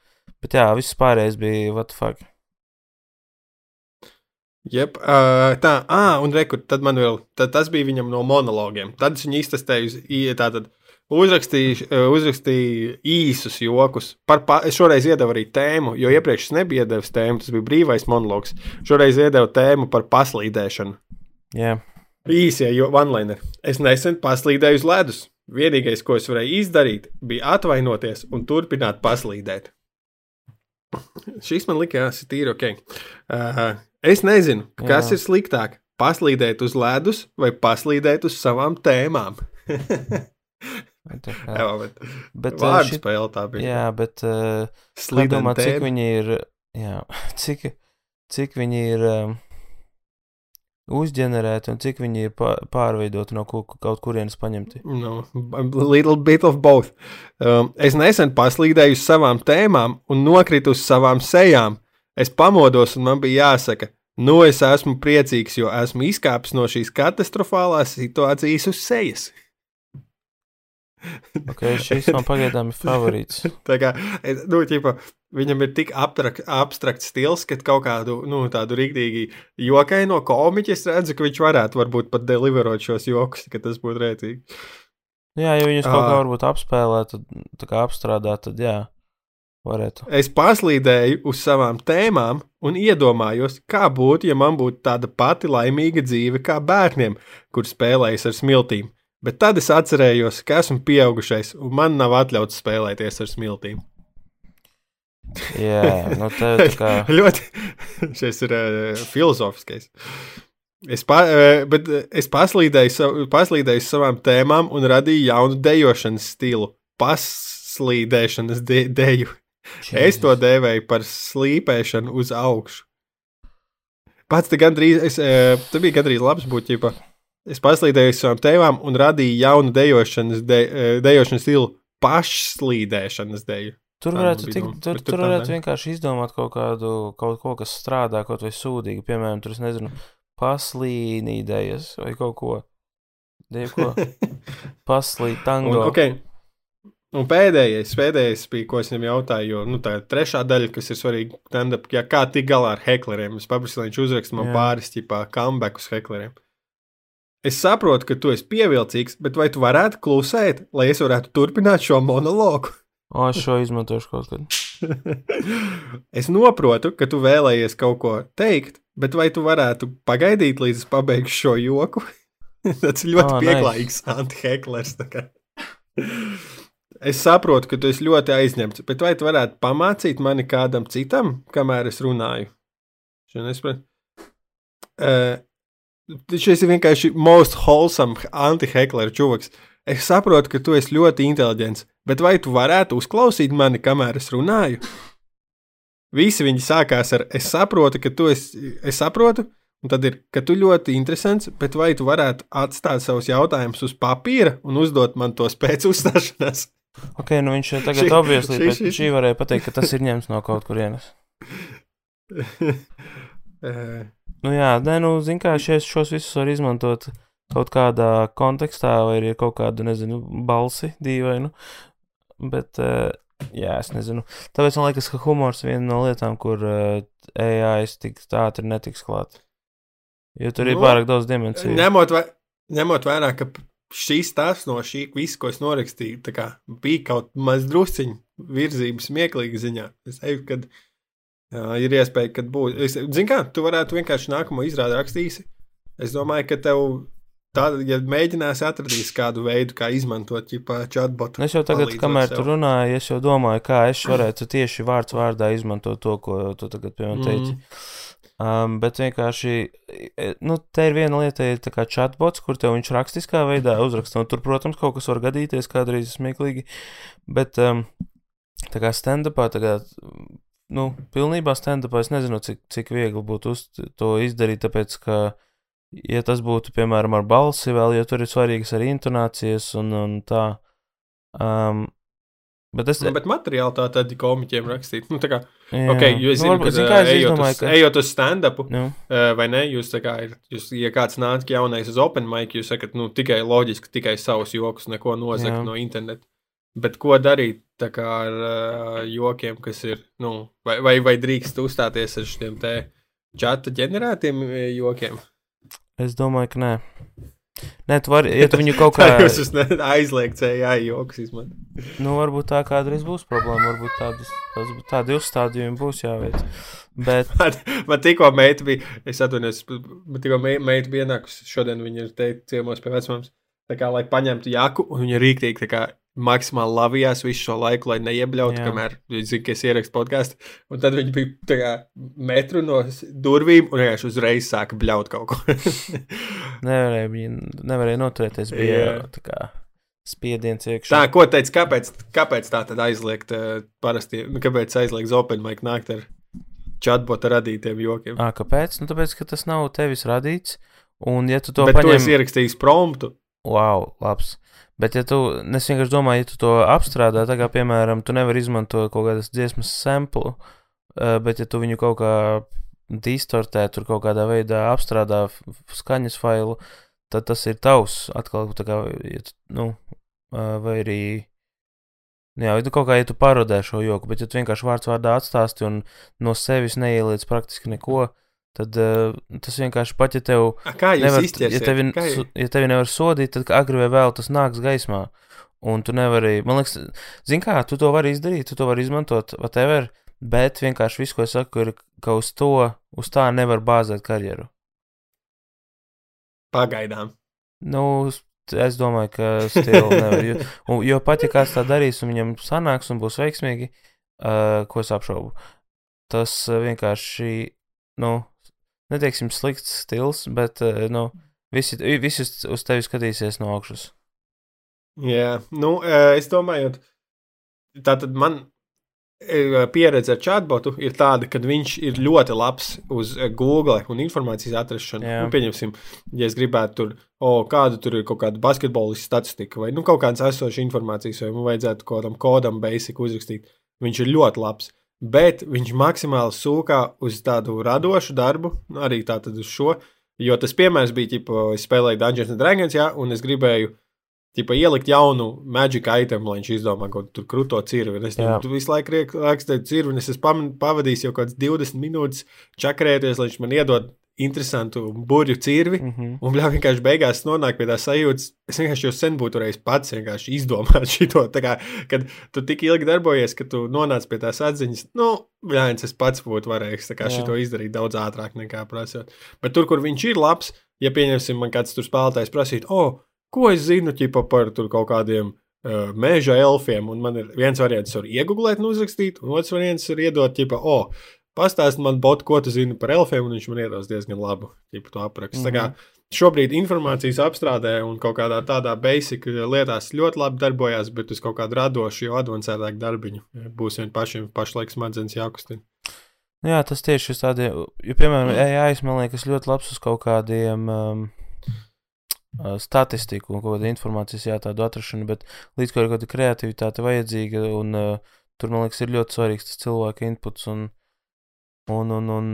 Bet jā, viss pārējais bija what the fuck. Jep, uh, tā, ah, un rekur, tad man vēl, tad tas bija viņam no monologiem. Tad es viņu iztestēju, uz tātad uzrakstīju, uzrakstīju īsus jokus. Par, pa, es šoreiz iedevu arī tēmu, jo iepriekš es nebiju iedevis tēmu, tas bija brīvais monologs. Šoreiz iedevu tēmu par paslīdēšanu. Jā, Īsie, jo vanlaini. Es nesen paslīdēju uz ledus. Vienīgais, ko es varēju izdarīt, bija atvainoties un turpināt paslīdēt. Šis man likās tīri ok. Uh, es nezinu, kas Jā. ir sliktāk. Paslīdēt uz ledus vai paslīdēt uz savām tēmām. <laughs> bet, jā. Bet bet uh, vārdu šit, spēle tā bija. jā, bet uh, Slīdēt domā, cik viņi ir, jā, <laughs> cik, cik viņi ir um, uzģenerēti un cik viņi ir pā- pārveidoti no kaut, kurienes paņemti. No, little bit of both. Um, es nesen paslīdēju uz savām tēmām un nokritu uz savām sejām. Es pamodos un man bija jāsaka, nu es esmu priecīgs, jo esmu izkāpis no šīs katastrofālās situācijas uz sejas. Ok, šis man pagaidām ir favorīts. <laughs> Tā kā, es- nu, ķipa, viņam ir tik abstrak, abstrakts stils, ka kaut kādu, nu, tādu rīktīgi jokaino komiķi es redzu, ka viņš varētu varbūt pat deliverot šos jokus, ka tas būtu rētīgi. Jā, ja viņus kaut kā Ā. varbūt apspēlēt, tad apstrādāt, tad jā, varētu. Es paslīdēju uz savām tēmām un iedomājos, kā būtu, ja man būtu tāda pati laimīga dzīve kā bērniem, kur spēlējas ar smiltīm. Bet tad es atcerējos, ka esmu pieaugušais un man nav atļauts spēlēties ar smiltīm. Jā, nu tā kā. <laughs> ļoti šis ir uh, filozofskais. Es, pa, uh, bet es paslīdēju, sav- paslīdēju savām tēmām un radīju jaunu dejošanas stilu. Paslīdēšanas de, deju. Es to dēvēju par slīpēšanu uz augšu. Pats te gandrīz, es, uh, te bija gandrīz labs būt, ja es paslīdēju savām tēmām un radīju jaunu dejošanas, de, uh, dejošanas stilu. Pašslīdēšanas deju. Tur varētu, bija tik, tur, tur tur varētu vienkārši izdomāt kaut kādu, kaut ko, kas strādā kaut vai sūdīgi. Piemēram, tur es nezinu, paslīnīdējas vai kaut ko. Dievu, ko? <laughs> Paslīt Un, tango. okay. un pēdējais, pēdējais bija, ko es viņam jautāju, jo nu, tā ir trešā daļa, kas ir svarīga. Ja kā tik galā ar hekleriem? Es paprasīju, lai viņš uzraksta man Jā. pāris tipā comebackus hekleriem. Es saprotu, ka tu esi pievilcīgs, bet vai tu varētu klusēt, lai es varētu turpināt šo monologu? O, es šo izmantošu kaut kad. <laughs> es saprotu, ka tu vēlējies kaut ko teikt, bet vai tu varētu pagaidīt, līdz es pabeigšu šo joku? <laughs> Tas ir ļoti Ā, oh, nice. pieklājīgs antiheklers. Es saprotu, ka tu esi ļoti aizņemts, bet vai tu varētu pamācīt mani kādam citam, kamēr es runāju? Šodien es saprotu. Uh, šis ir vienkārši most wholesome anti-hekler čūvaks. Es saprotu, ka tu esi ļoti inteliģents, bet vai tu varētu uzklausīt mani, kamēr es runāju? Visi viņi sākās ar es saprotu, ka tu esi, es saprotu, un tad ir, ka tu ļoti interesants, bet vai tu varētu atstāt savus jautājumus uz papīra un uzdot man tos pēc uzstāšanās? Ok, nu viņš tagad šī- bet šī- šī varēja pateikt, ka tas ir ņemts no kaut kurienes. <laughs> Eh, Nu jā, nē, nu, zin kā, šies, šos visus var izmantot kaut kādā kontekstā, vai ir kaut kāda, nezinu, balsi dīvainu. Bet, uh, jā, es nezinu. Tāpēc man liekas, ka humors ir viena no lietām, kur uh, AI tik ātri netiks klāt. Jo tur ir Nu, pārāk daudz dimensiju. ņemot, vē, ņemot vērā, ka šīs tas no šī visa, ko es norakstīju, tā kā bija kaut maz drusciņš virzības smieklīga ziņā. Es teiktu, ka ir iespēja, ka būs. Es, zin kā, tu varētu vienkārši nākamo izrādi rakstīsi. Es domāju, ka tev, tā, ja mēģināsi atradīs kādu veidu, kā izmantot chatbotu. Es jau tagad, kamēr sev. tu runāji, es jau domāju, kā es varētu tieši vārds vārdā izmantot to, ko tu tagad pie manis teici. Mm. Um, bet vienkārši, e, nu, te ir viena lieta, ir tā kā chatbots, kur tev viņš rakstiskā veidā uzraksta. Un tur, protams, kaut kas var gadīties, kādreiz smieklīgi. Bet, um, tā kā stand-upā, tā kā, nu, pilnībā stand-upā es nezinu, cik, cik viegli būtu to izdarīt, tāpēc, ka, ja tas būtu, piemēram, ar balsi vēl, jo tur ir svarīgas arī intonācijas un, un tā. Um, bet es, Nu, bet materiāli tā tad komiķiem rakstīt. Nu, tā kā, jā, okay, jo es zinu, varbūt, ka zini, kā es ejot, izdomāju, uz, ka, ejot uz stand-upu, nu, Uh, vai ne? Jūs tā kā ir, jūs, ja kāds nāk jaunais uz Open Mic, jūs sakat, nu, tikai loģiski, tikai savus joks, neko nozagt no interneta. Bet ko darīt kā ar uh, jokiem, kas ir, nu, vai, vai, vai drīkst uzstāties ar šiem te čata ģenerētiem jokiem? es domāju, ka nē. Nē, tu vari, ja tu <laughs> viņu kaut Kā jūs esat aizliegts, jā, joks izmantot. nu, varbūt tā kādreiz būs problēma, varbūt tādas, tas, tādi uzstādījumi būs jāveic. Bet, <laughs> Man, man tikko meita bija, es atvainojos, man tikko me- meita bija ienākusi, šodien viņa ir teikt ciemos pie vecmāmas, tā kā, lai paņemtu jaku, un viņa rīktīgi tā kā maksimāli lavījās visu šo laiku, lai neiebļautu, Jā. kamēr viņa zina, ka es ierakstu podkāstu, un tad viņa bija tā kā metru no durvīm, un vienkārši uzreiz sāka bļaut kaut ko. <laughs> nevarēja, nevarēja noturēties, bija Jā. tā kā spiediens iekšā. tā, ko teica, kāpēc, kāpēc tā tad aizliegt uh, parasti, nu, kāpēc aizliegt Open Mic nākt ar chatbota radītiem jokiem? Ā, kāpēc? Nu, tāpēc, ka tas nav tevis radīts, un ja tu to Bet tu paņem... esi ierakstījis promptu. Wow, labs. Bet, ja tu, es vienkārši domāju, ja tu to apstrādā, tā kā, piemēram, tu nevari izmantot kaut kādas dziesmas samplu, uh, bet, ja tu viņu kaut kā distortē, tur kaut kādā veidā apstrādā skaņas failu, tad tas ir tavs. Atkal, tā kā, ja tu, nu, uh, vai arī. Jā, nu, kaut kā ja tu parodē šo joku, bet ja tu vienkārši vārds vārdā atstāsti un no sevis neieliec praktiski neko, tad uh, tas vienkārši pat, ja tev, A, nevar, ja tevi, su- ja tevi nevar sodīt, tad agri vai vēl tas nāks gaismā. Un tu nevari, man liekas, zini kā, tu to vari izdarīt, tu to vari izmantot, whatever, bet vienkārši viss, ko es saku, ir, ka uz to, uz tā nevar bāzēt karjeru. Pagaidām. Nu, es domāju, ka stila nevar. Jo, jo pat ja kāds tā darīs un viņam sanāks un būs veiksmīgi, uh, ko es apšaubu, tas uh, vienkārši, nu, neteiksim slikts stils, bet, uh, nu, visi, visi uz, tevi skatīsies no augšas. Jā, nu, eh, es domāju, tā tad man eh, pieredze ar chatbotu ir tāda, ka viņš ir ļoti labs uz Google un informācijas atrašanu. Nu, pieņemsim, ja es gribētu tur, o, kāda tur ir kaut kāda basketbolistu statistika vai nu, kaut kādas esošas informācijas, vai man vajadzētu kaut kādam kodam basic uzrakstīt. Viņš ir ļoti labs. Bet viņš maksimāli sūkā uz tādu radošu darbu, nu, arī tādu uz šo. Jo tas piemērs bija, ka es spēlēju Dungeons and Dragons, jā, un es gribēju Tipa, ielikt jaunu maģiku itemu, lai viņš izdomā kaut kādu krūto cirvi. Es Jā. tam visu laiku rakstēju cirvi, un es pavadījis jau kaut kādas 20 minūtes čakarēties, lai viņš man iedod interesantu burbuļu cirvi. Mm -hmm. Un bļā, vienkārši beigās nonāk pie tā sajūtas. Es vienkārši jau sen būtu varējis pats izdomāt <laughs> šo. Kā, kad tu tik ilgi darbojies, ka tu nonāc pie tās atziņas, nu, bļā, es pats būtu varējis šo izdarīt daudz ātrāk nekā prasot. Bet tur, kur viņš ir labs, ja pieņemsim, man kāds tur spēlētājs prasīt, o, oh, ko es zinu ķipa, par tur kaut kādiem. Mēža elfiem, un man ir viens variants, var iegūt, un uzrakstīt, un otrs variants ir iedot, tipo, o, oh, pastāst man, bot, ko tu zini par elfiem, un viņš man iedos diezgan labu tipu, to aprakstu. Mm -hmm. Šobrīd informācijas apstrādē un kaut kādā tādā basic lietās ļoti labi darbojas, bet uz kaut kādu radošu, jau advancētāku darbiņu būs vien pašiem pašlaik smadzenes jākustina. Nu Jā, tas tieši ir tādiem, jo, piemēram, AI, man liekas, ļoti labs uz kaut kādiem um, uh, statistiku un kaut kādu informācijas, jā, tādu atrašanu, bet līdz kaut kāda kreativitāte vajadzīga, un uh, tur, man liekas, ir ļoti svarīgs tas cilvēka inputs, un, un, un, un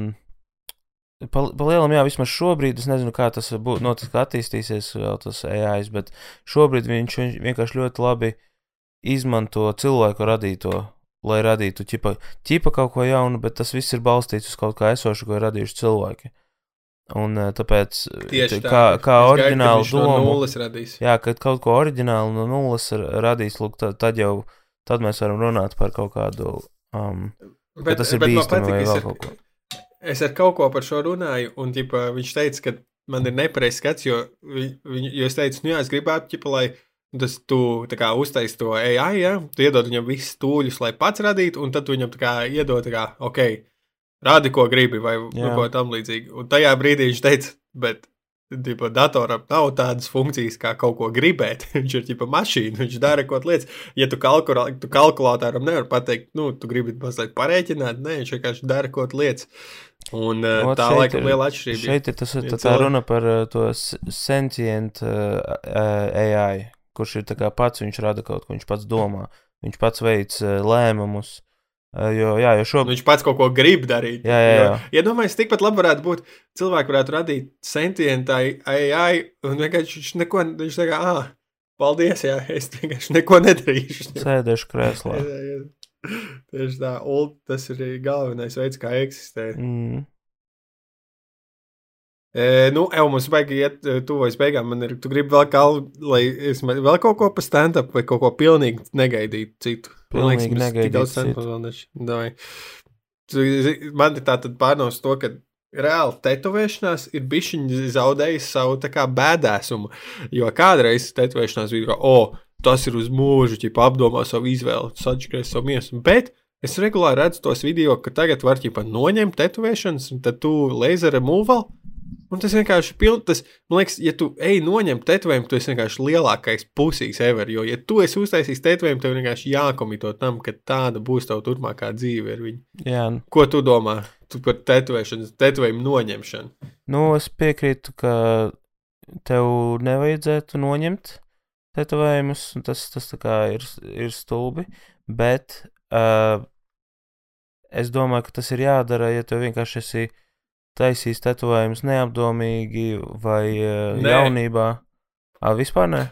pa, pa lielam, jā, vismaz šobrīd, es nezinu, kā tas būs, notiks, kā attīstīsies vēl tas AI, bet šobrīd viņš vienkārši ļoti labi izmanto cilvēku radīto lai radītu ķipa, ķipa kaut ko jaunu, bet tas viss ir balstīts uz kaut kā esošu, ko ir radījuši cilvēki. Un eh, tāpēc, Tieši t- tā. kā, kā oriģinālu viņš no nulles radīs. jā, kad kaut ko oriģinālu no nulles ir radījis, lūk, tad, tad jau, tad mēs varam runāt par kaut kādu, um, ka tas ir patīk, vai es. Es ar kaut ko par šo runāju, un ģipa, viņš teica, ka man ir nepareizs skats, jo, vi, viņ, jo es teicu, nu jā, es gribētu, ģipa, lai tas tu kā uztaisīji to AI, ja? tu iedod viņam visus tūļus, lai pats radītu, un tad viņam kā iedod, kā, ok, rādi, ko gribi, vai nu, Jā. ko tam līdzīgi. Un tajā brīdī viņš teica, bet. Tipo, datoram nav tādas funkcijas, kā kaut ko gribēt. <laughs> Viņš ir tipa mašīna, viņš dara kaut lietas. Ja tu, kalkulā, tu kalkulātoram nevari pateikt, nu, tu gribi mazliet parēķināt, nē, viņš vienkārši dara kaut lietas. Un uh, Ot, tā laikam ir- liela atšķirība. Šeit ir tas, Ja tā, tā runa par uh, to sentient uh, uh, AI, kurš ir tā kā pats, viņš rada kaut ko, viņš pats domā, viņš pats veic lēmumus. Uh, jo, jā, jo Un šobrīd. Viņš pats kaut ko grib darīt. Jā, jā, jā. Iedomājieties, tikpat labi varētu būt. Cilvēki varētu radīt sentientu AI, un vienkārši viņš neko, viņš tā kā, ah, paldies, jā, es vienkārši neko nedarīšu. <laughs> Sēdēšu krēslā. Tieši tā, un tas ir galvenais veids, kā eksistēt. Mm. E, nu, jau mums vajag iet e, tuvojas beigām. Man ir, tu gribi vēl, kā, lai es vēl kaut ko pa stand-up vai kaut ko pilnīgi negaidītu citu. Man liekas, mēs tik daudz stand-up vēl neš- Davai. Tu zi- Man ir tā tad pārnaus to, ka reāli tetovēšanās ir bišķiņi zaudējis savu tā kā bēdēsumu. Jo kādreiz tetovēšanās bija, ka, o, tas ir uz mūžu, ķipa apdomā savu izvēli, sačakrēs savu miesu. Bet es regulāri redzu tos video, ka tagad var ķipa noņemt tetovēšanas, un tad tu laser removal. Un tas vienkārši tas, man liekas, ja tu ej noņemt tetovējumu, tu esi vienkārši lielākais pusīs ever. Jo, ja tu esi uztaisījis tetovējumu, tev vienkārši jākomito tam, ka tāda būs tava turpmākā dzīve ar viņu. Jā, Ko tu domā tu par tetovēšanu, tetovējumu noņemšanu? nu, es piekrītu, ka tev nevajadzētu noņemt tetovējumus, un tas, tas tā kā ir, ir stulbi, bet uh, es domāju, ka tas ir jādara, ja tev vienkārši esi taisījis tetovējumus neapdomīgi vai uh, Nē. jaunībā. Ā, vispār ne?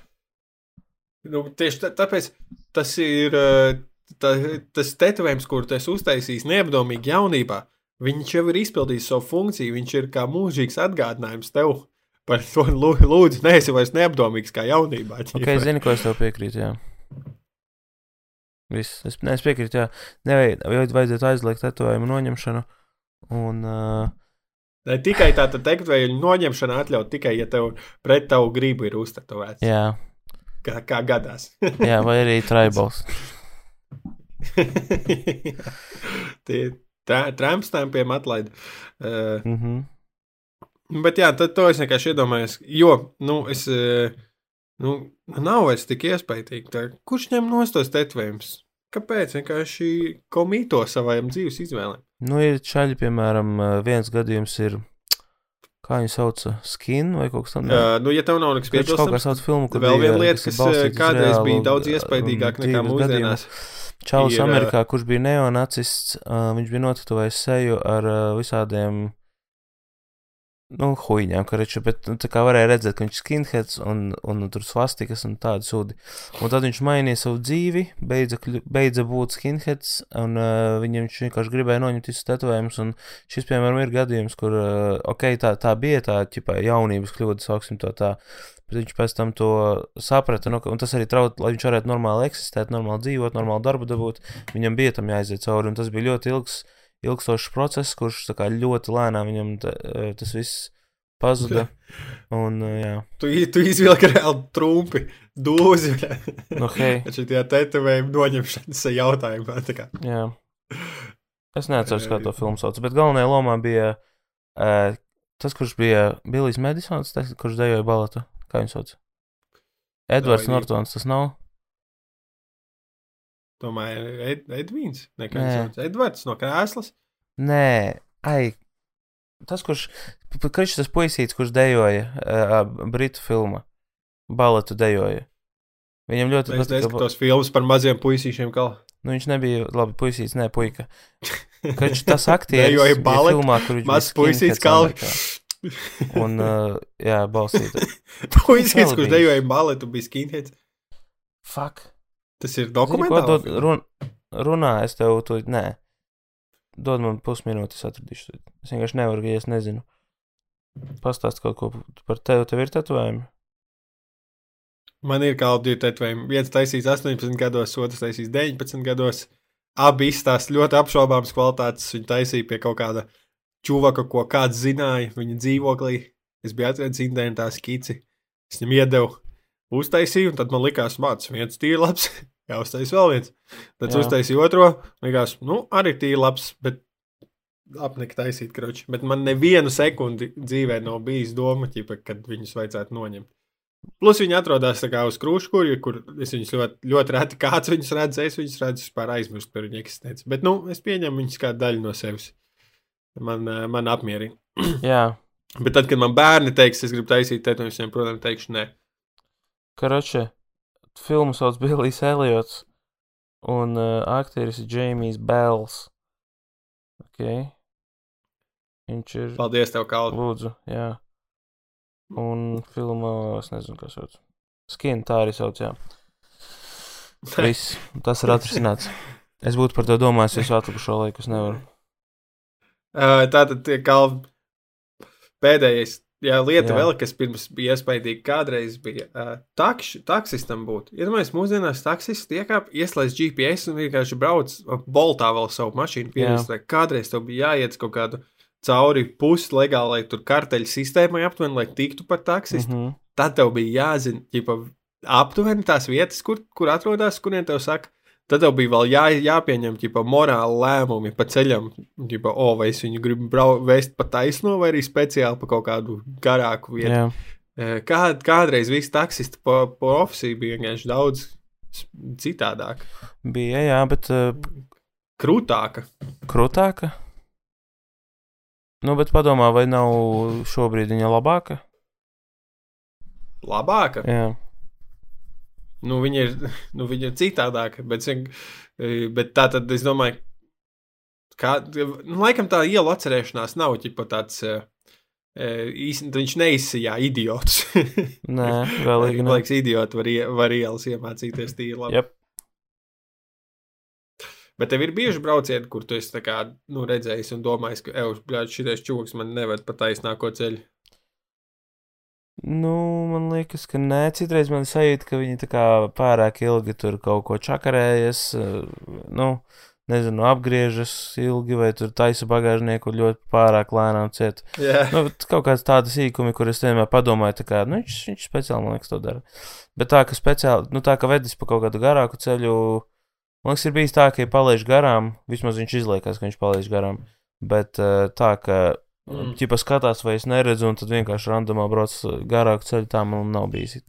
Nu, tieši tā, tāpēc tas ir uh, tā, tas tetovējums, kur tu esi uztaisījis neapdomīgi jaunībā. Viņš jau ir izpildījis savu funkciju, viņš ir kā mūžīgs atgādinājums tev par to. Lūdzu, neesi vairs neapdomīgs kā jaunībā. Ok, es zinu, ko es tev piekrītu. Jā. Viss. Es, ne, es piekrītu, jā. Nevajag, vajadzētu aizliegt tetovējumu noņemšanu. Un, uh, Ne tikai tā teiktu, noņemšana atļaut tikai, ja tev pret tavu gribu ir uztetovēts. Jā. Kā, kā gadās. <laughs> jā, vai arī tribals. <laughs> Tie tramstampiem atlaid. Uh, mm -hmm. Bet jā, tad to es vienkārši iedomājos, jo, nu, es, uh, nu, nav vairs tik iespaidīgi. Tā, kurš ņem nostos tetovējumus? Kāpēc? Vienkārši komīto savām dzīves izvēlēm. Nu, ir čaļi, piemēram, viens gadījums ir kā viņu sauc, skin vai kaut kas tāds. Uh, nu, ja tev nav nekas piebilstams, kaut kas tāds filmu, kur vēl viena lieta, kas kādreiz bija daudz iespaidīgāka nekā mūsdienās. Čalis Amerikā, kurš bija neonacists, uh, viņš bija notatuvējis seju ar uh, visādiem, nu, huīņām, kareču, bet nu, tā kā varēja redzēt, ka viņš ir skinheads un, un, un tur svastikas un tādi sūdi. Un tad viņš mainīja savu dzīvi, beidza, beidza būt skinheads, un uh, viņam viņš vienkārši gribēja noņemt visus tetovējumus, un šis, piemēram, ir gadījums, kur, uh, ok, tā, tā bija tā, ķipā, jaunības kļūda, sauksim to tā, Bet viņš pēc tam to saprata, nu, un tas arī traucēja, lai viņš varētu normāli eksistēt, normāli dzīvot, normāli darbu dabūt. Viņam bija tam jāiziet cauri, un tas bija ļoti ilgs, ilgstošs process, kurš kā, ļoti lēnām viņam ta, e, tas viss pazuda. <laughs> Un, e, jā. tu, tu izvilki reāli trumpi, dūzi. nu, hei. <laughs> Šī tā tetovējuma noņemšanas jautājumā. Jā. Es neatceros, kā to filmu sauc, bet galvenajā lomā bija uh, tas, kurš bija Billijs Madisons, tas, kurš dejoja balatu. Kā viņš sauc? Edvards Nortons, tas nav? Domāju, Ed, Edvīns. Sauc? Edvards no krēslas? Nē, ai. Tas, kurš, kurš tas puisīts, kurš dejoja uh, Britu filmā, baletu dejoja. Viņam ļoti patīk. Es neskatos tos filmas par maziem puisīšiem, kā. Nu, viņš nebija labi puisīts, ne puika. <laughs> Kurš tas aktieris dejoja baletu, filmā, kur viņš mazs puisīts, kā. <laughs> Un, uh, jā, balsīt. <laughs> Puisīs, kurš dejoja baletu, bija skinheads. Fuck. Tas ir dokumentāls. Zini, run, runā, es tev to, nē. Dod man pusminūti, es atradīšu. Es vienkārši nevaru, ja es nezinu. Pastāst kaut ko par tevi, tev ir tetovējumi? Man ir kaut divi tetovējumi. Viens taisīs 18 gados, otrs taisīs 19 gados. Abi izstāsta ļoti apšaubāmas kvalitātes. Viņi taisīja pie kaut kāda čūvaka, ko kāds zināja viņa dzīvoklī. Es biju atradzis internetā skici, es viņam iedevu, uztaisīju, un tad man likās, mācīts, viens tīri labs, <laughs> jāuztais vēl viens. Tad Jā. uztaisīju otro, likās, nu, arī tīri labs, bet apnika taisīt kroči. Bet man nevienu sekundi dzīvē nav bijis doma, ķipa, kad viņus vajadzētu noņemt. Plus viņi atrodas uz krūškuļa, kur es viņus ļoti, ļoti reti kāds viņus redz, es viņus redzu, vispār aizmirstu par viņu eksistenci. Bet, nu, es pieņemu viņus kā daļu no sevis man, eh, man apmierina. <clears throat> Jā. Bet tad, kad man bērni teiks, es gribu taisīt es viņiem, protams, teikšu, nē. Karoče, filmu sauc Billijs Eliots, un uh, aktieris ir Jamijs Bells. Ok. Viņš ir. Paldies, tev, Kalni. Lūdzu, jā. Un filmā, es nezinu, kas sauc. Skin, tā arī sauc, jā. <laughs> Viss, tas ir atrisināts. Es būtu par to domājis visu atlikušo laiku, es nevaru. Uh, tātad kā pēdējais jā, lieta, jā. Vēl, kas pirms bija iespaidīga, kādreiz bija uh, takš, taksistam būt. Iedomājieties, mūsdienās taksists iekāp, ieslēdz GPS un vienkārši brauc boltā vēl savu mašīnu. Pierast, kādreiz tev bija jāiet kaut kādu cauri puslegālai tur karteļu sistēmai aptuveni, lai tiktu par taksistu. Mm -hmm. Tad tev bija jāzina, ģipa, aptuveni tās vietas, kur, kur atrodas, kuriem tev saka, Tad tev bija vēl jā, jāpieņem ģipa, morāli lēmumi pa ceļam, ģipa, o, vai es viņu gribu brau, vēst pa taisno, vai arī speciāli pa kaut kādu garāku vietu. Jā. Kā, kādreiz viss taksisti pa, pa ofisī bija vienkārši daudz citādāk. Bija, jā, bet. Uh, krūtāka. Krūtāka? Nu, bet padomā, vai nav šobrīd viņa labāka? Labāka? Jā. Nu, viņa ir, <laughs> nu, viņa ir citādāka, bet, e, bet tā tad es domāju, ka, nu, laikam tā iela atcerēšanās nav ģipa tāds. E, īstenībā viņš neizsījā idiotus. <laughs> Nē, galīgi Man ne. liekas, idioti var, var ielas iemācīties tīri labi. Jep. Bet tev ir bieži braucieni, kur tu esi kā, nu, redzējis un domājis, ka, ej, šitais čūks man neved pa taisnāko ceļu. Nu, man liekas, ka nē, citreiz man sajūta, ka viņi pārāk ilgi tur kaut ko čakarējas, eh, nu, nezinu, apgriežas ilgi vai tur taisa bagāžnieku ļoti pārāk lēnām ciet. Jā, Nu, kaut kāds tāds sīkumi, kur es vienmēr padomāju, tā kā, nu, viņš, viņš speciāli, man liekas, to dara. Bet tā, ka speciāli, nu, tā, ka vedis pa kaut kādu garāku ceļu, man liekas, ir bijis tā, ka, ja palaiž garām, vismaz viņš izliekas, ka viņš palaiž garām, bet eh, tā, ka, Mm. ķipa skatās, vai es neredzu, un tad vienkārši randomā brauc garāku ceļu, tā man nav bijis.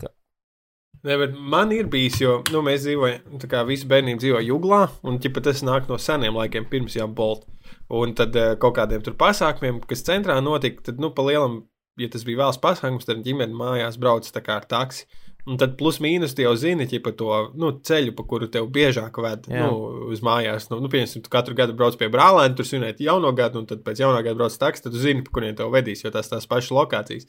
ne, man ir bijis, jo, nu, mēs dzīvojam, tā kā visi bērni dzīvo Juglā, un, ķipa, tas nāk no seniem laikiem, pirms jau Bolt. Un tad eh, kaut kādiem tur pasākumiem, kas centrā notika, tad, nu, pa lielam, ja tas bija vēls pasākums, tad ģimene mājās brauc tā kā ar taksi. Un tad plus mīnus jau zini, ja pa to nu, ceļu, pa kuru tev biežāk ved Jā. nu, uz mājās. Nu, nu, piemēram, tu katru gadu brauc pie brālēna, tur svinēt jauno gadu, un tad pēc jaunā gada brauc taksi, tad tu zini, pa kuriem tev vedīs, jo tās tās pašas lokācijas.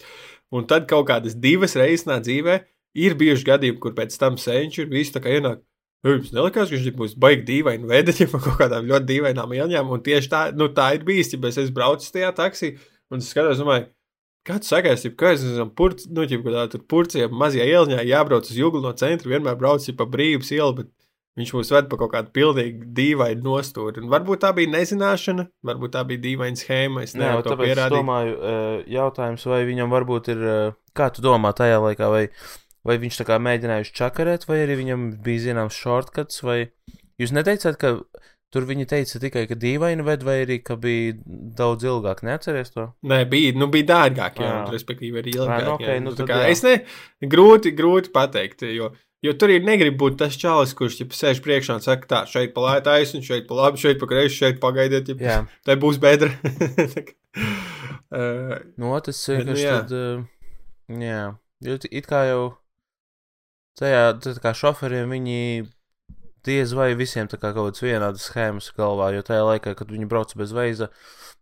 Un tad kaut kādas divas reizes nā dzīvē ir bijuši gadījumi, kur pēc tam senču ir visi tā kā ienāk. "Ej, Jums nelikās, ka viņš būs baigi dīvaini veidot, ja <laughs> pa kaut kādām ļoti dīvainām ieņēmumiem. Un tieši tā, nu, tā ir bijis, ja es braucis tajā taksī un es skatos, domāju, Kāds sakās, ja kā es esmu purc, nu, ja kādā tur purcijā mazajā ielņā jābrauc uz juglu no centra, vienmēr brauc pa brīvības ielu, bet viņš mūs ved pa kaut kādu pilnīgi dīvainu nostūri. Un varbūt tā bija nezināšana, varbūt tā bija dīvaina schēma, es nevaru to tāpēc es pierādīt. domāju, eh, jautājums, vai viņam varbūt ir, eh, kā tu domā tajā laikā, vai, vai viņš tā kā mēģinājuši čakarēt, vai arī viņam bija zināms shortcuts, vai jūs neteicāt, ka tur viņi teica tikai, ka dīvaini ved, vai arī, ka bija daudz ilgāk, neatceries to? Nē, bija, nu, bija dārgāk, jā, Jā. un, respektīvi, arī ilgāk. nu, ok, jā. nu tad kā, jā. es ne, grūti, grūti pateikt, jo, jo tur ir negrib būt tas čalis, kurš ja sēž priekšā un saka, tā, šeit pa lētu taisnu, šeit pa labi, šeit pa kreisi, šeit pagaidiet, ja tā <laughs> būs bedra. Uh, no tas Bet, nu, vienkārši jā. tad, eh, jā, jo it kā jau tajā, tad kā šoferiem viņi diez vai visiem tā kā kaut kādas vienādas schēmas galvā, jo tajā laikā, kad viņi brauca bez veiza,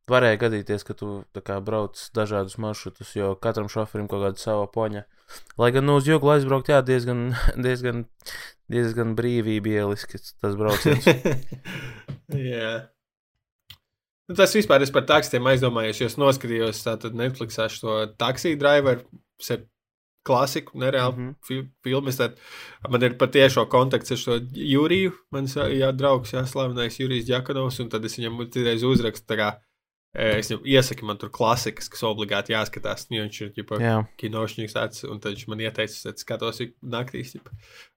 varēja gadīties, ka tu kā brauc dažādus maršrutus, jo katram šoferim kaut kāda sava poņa. Lai gan nu uz joglu aizbraukt, jā, diezgan, <laughs> diezgan, diezgan brīvība ieliski tas brauciens. <laughs> Jā. Nu, tas vispār es par taksiem aizdomājos, jo es noskatījos Netflixā šo taksiju driveru, klasiku, nereāli mm. -hmm. fi filmu. Es Tad, man ir patiešo kontakts ar šo Juriju, mans jā, draugs, jā, slavenais Jurijs Džakanovs, un tad es viņam citreiz uzrakstu, kā eh, es viņam iesaku man tur klasikas, kas obligāti jāskatās, jo viņš ir, ģipa, jā, kinošņīgs tāds, un viņš man ieteica, es skatos naktīs, ja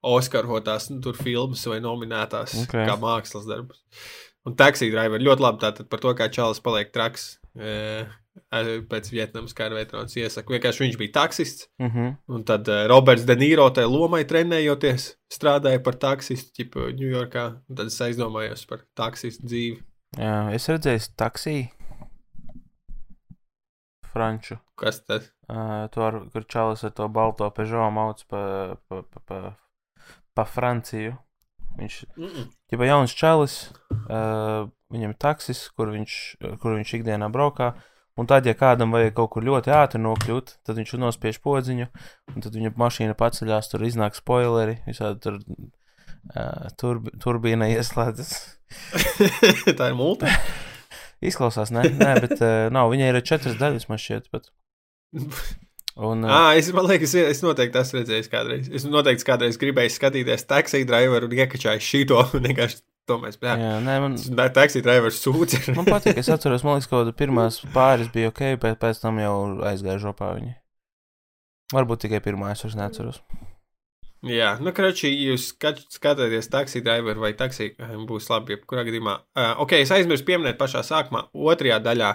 Oskarotās nu, tur filmas vai nominētās Ok. okay. kā mākslas darbus. Un taksī driver ļoti labi tātad par to, kā Čālis paliek traks. E, pēc Vietnamas kara veterāns iesaka. Vienkārši viņš bija taksists, mhm, un tad uh, Roberts De Niro tajā lomai trenējoties, strādāja par taksistu ķipa Ņujorkā. Tad es aizdomājos par taksistu dzīvi. jā, es redzēju taksiju. Franču. Kas tas? Uh, tur, kur čalis ar to balto pežo mauc pa, pa, pa, pa, pa Franciju. Viņš Mm -mm. ir jauns čalis, uh, viņam ir taksis, kur viņš, kur viņš ikdienā braukā. Un tad, ja kādam vajag kaut kur ļoti ātri nokļūt, tad viņš nospiež podziņu, un tad viņa mašīna paceļās, tur iznāk spoileri, visādi tur uh, turb, turbīna ieslēdzas. <laughs> Tā ir multa. <laughs> Izklausās, ne? Nē, bet uh, nav, viņai ir četras daļas, man šķiet. Bet. <laughs> Un, Ah, es domāju, ka es, noteikti esmu redzējis kādreiz. Es noteikti kādreiz gribēju skatīties taksiju driveru un iekačāju šito. un Vienkārši to mēs bijām. jā, nē, man, Taksiju driveru sūdzi. man patīk, es atceros, man liekas, ka pirmās pāris bija ok, bet pēc tam jau aizgāja žopā viņi. Varbūt tikai pirmā, es vairs neatceros. Jā, nu, krači, jūs skat, skatāties taksiju driveru vai taksiju, būs labi, jebkurā gadījumā. Uh, ok, es aizmirsu pieminēt pašā sākumā, otrajā daļā.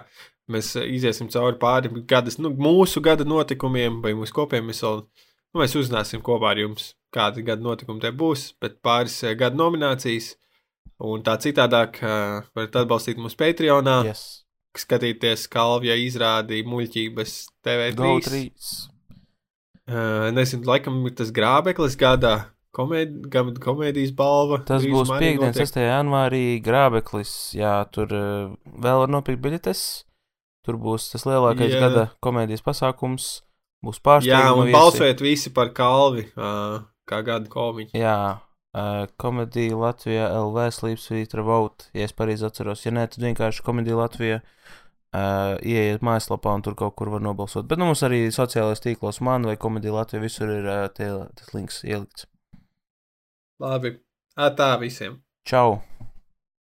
Mēs uh, iziesim cauri pāri gadas, nu, mūsu gada notikumiem, vai mūsu kopiem. Mēs, vēl, nu, mēs uzzināsim kopā ar jums, kādi gada notikumi te būs, bet pāris uh, gada nominācijas. Un tā citādāk varat atbalstīt mūsu Patreonā, yes. Skatīties Kalvija izrādi muļķības TV3. GO3. Uh, nezinu, laikam tas grābeklis gadā. Komēd, komēdijas balva. Tas būs piekdien, notiek. 6. janvārī, grābeklis. Jā, tur uh, vēl var nopirkt biļetes. Tur būs tas lielākais Jā. gada komēdijas pasākums. Būs Jā, pārsteigumi. un balsojiet visi par Kalvi, uh, kā gada komiķi. Jā, komēdija Latvijā, LV, Slīpsvītra, Vote. Ja es pareizi atceros, ja nē, tad vienkārši komēdija Latvijā. Uh, ieiet mājaslapā un tur kaut kur var nobalsot. Bet nu, mums arī sociālajās tīklos, man vai komēdija Latvijā, visur ir uh, tie, tas links ielikts. Labi, tā visiem. Čau!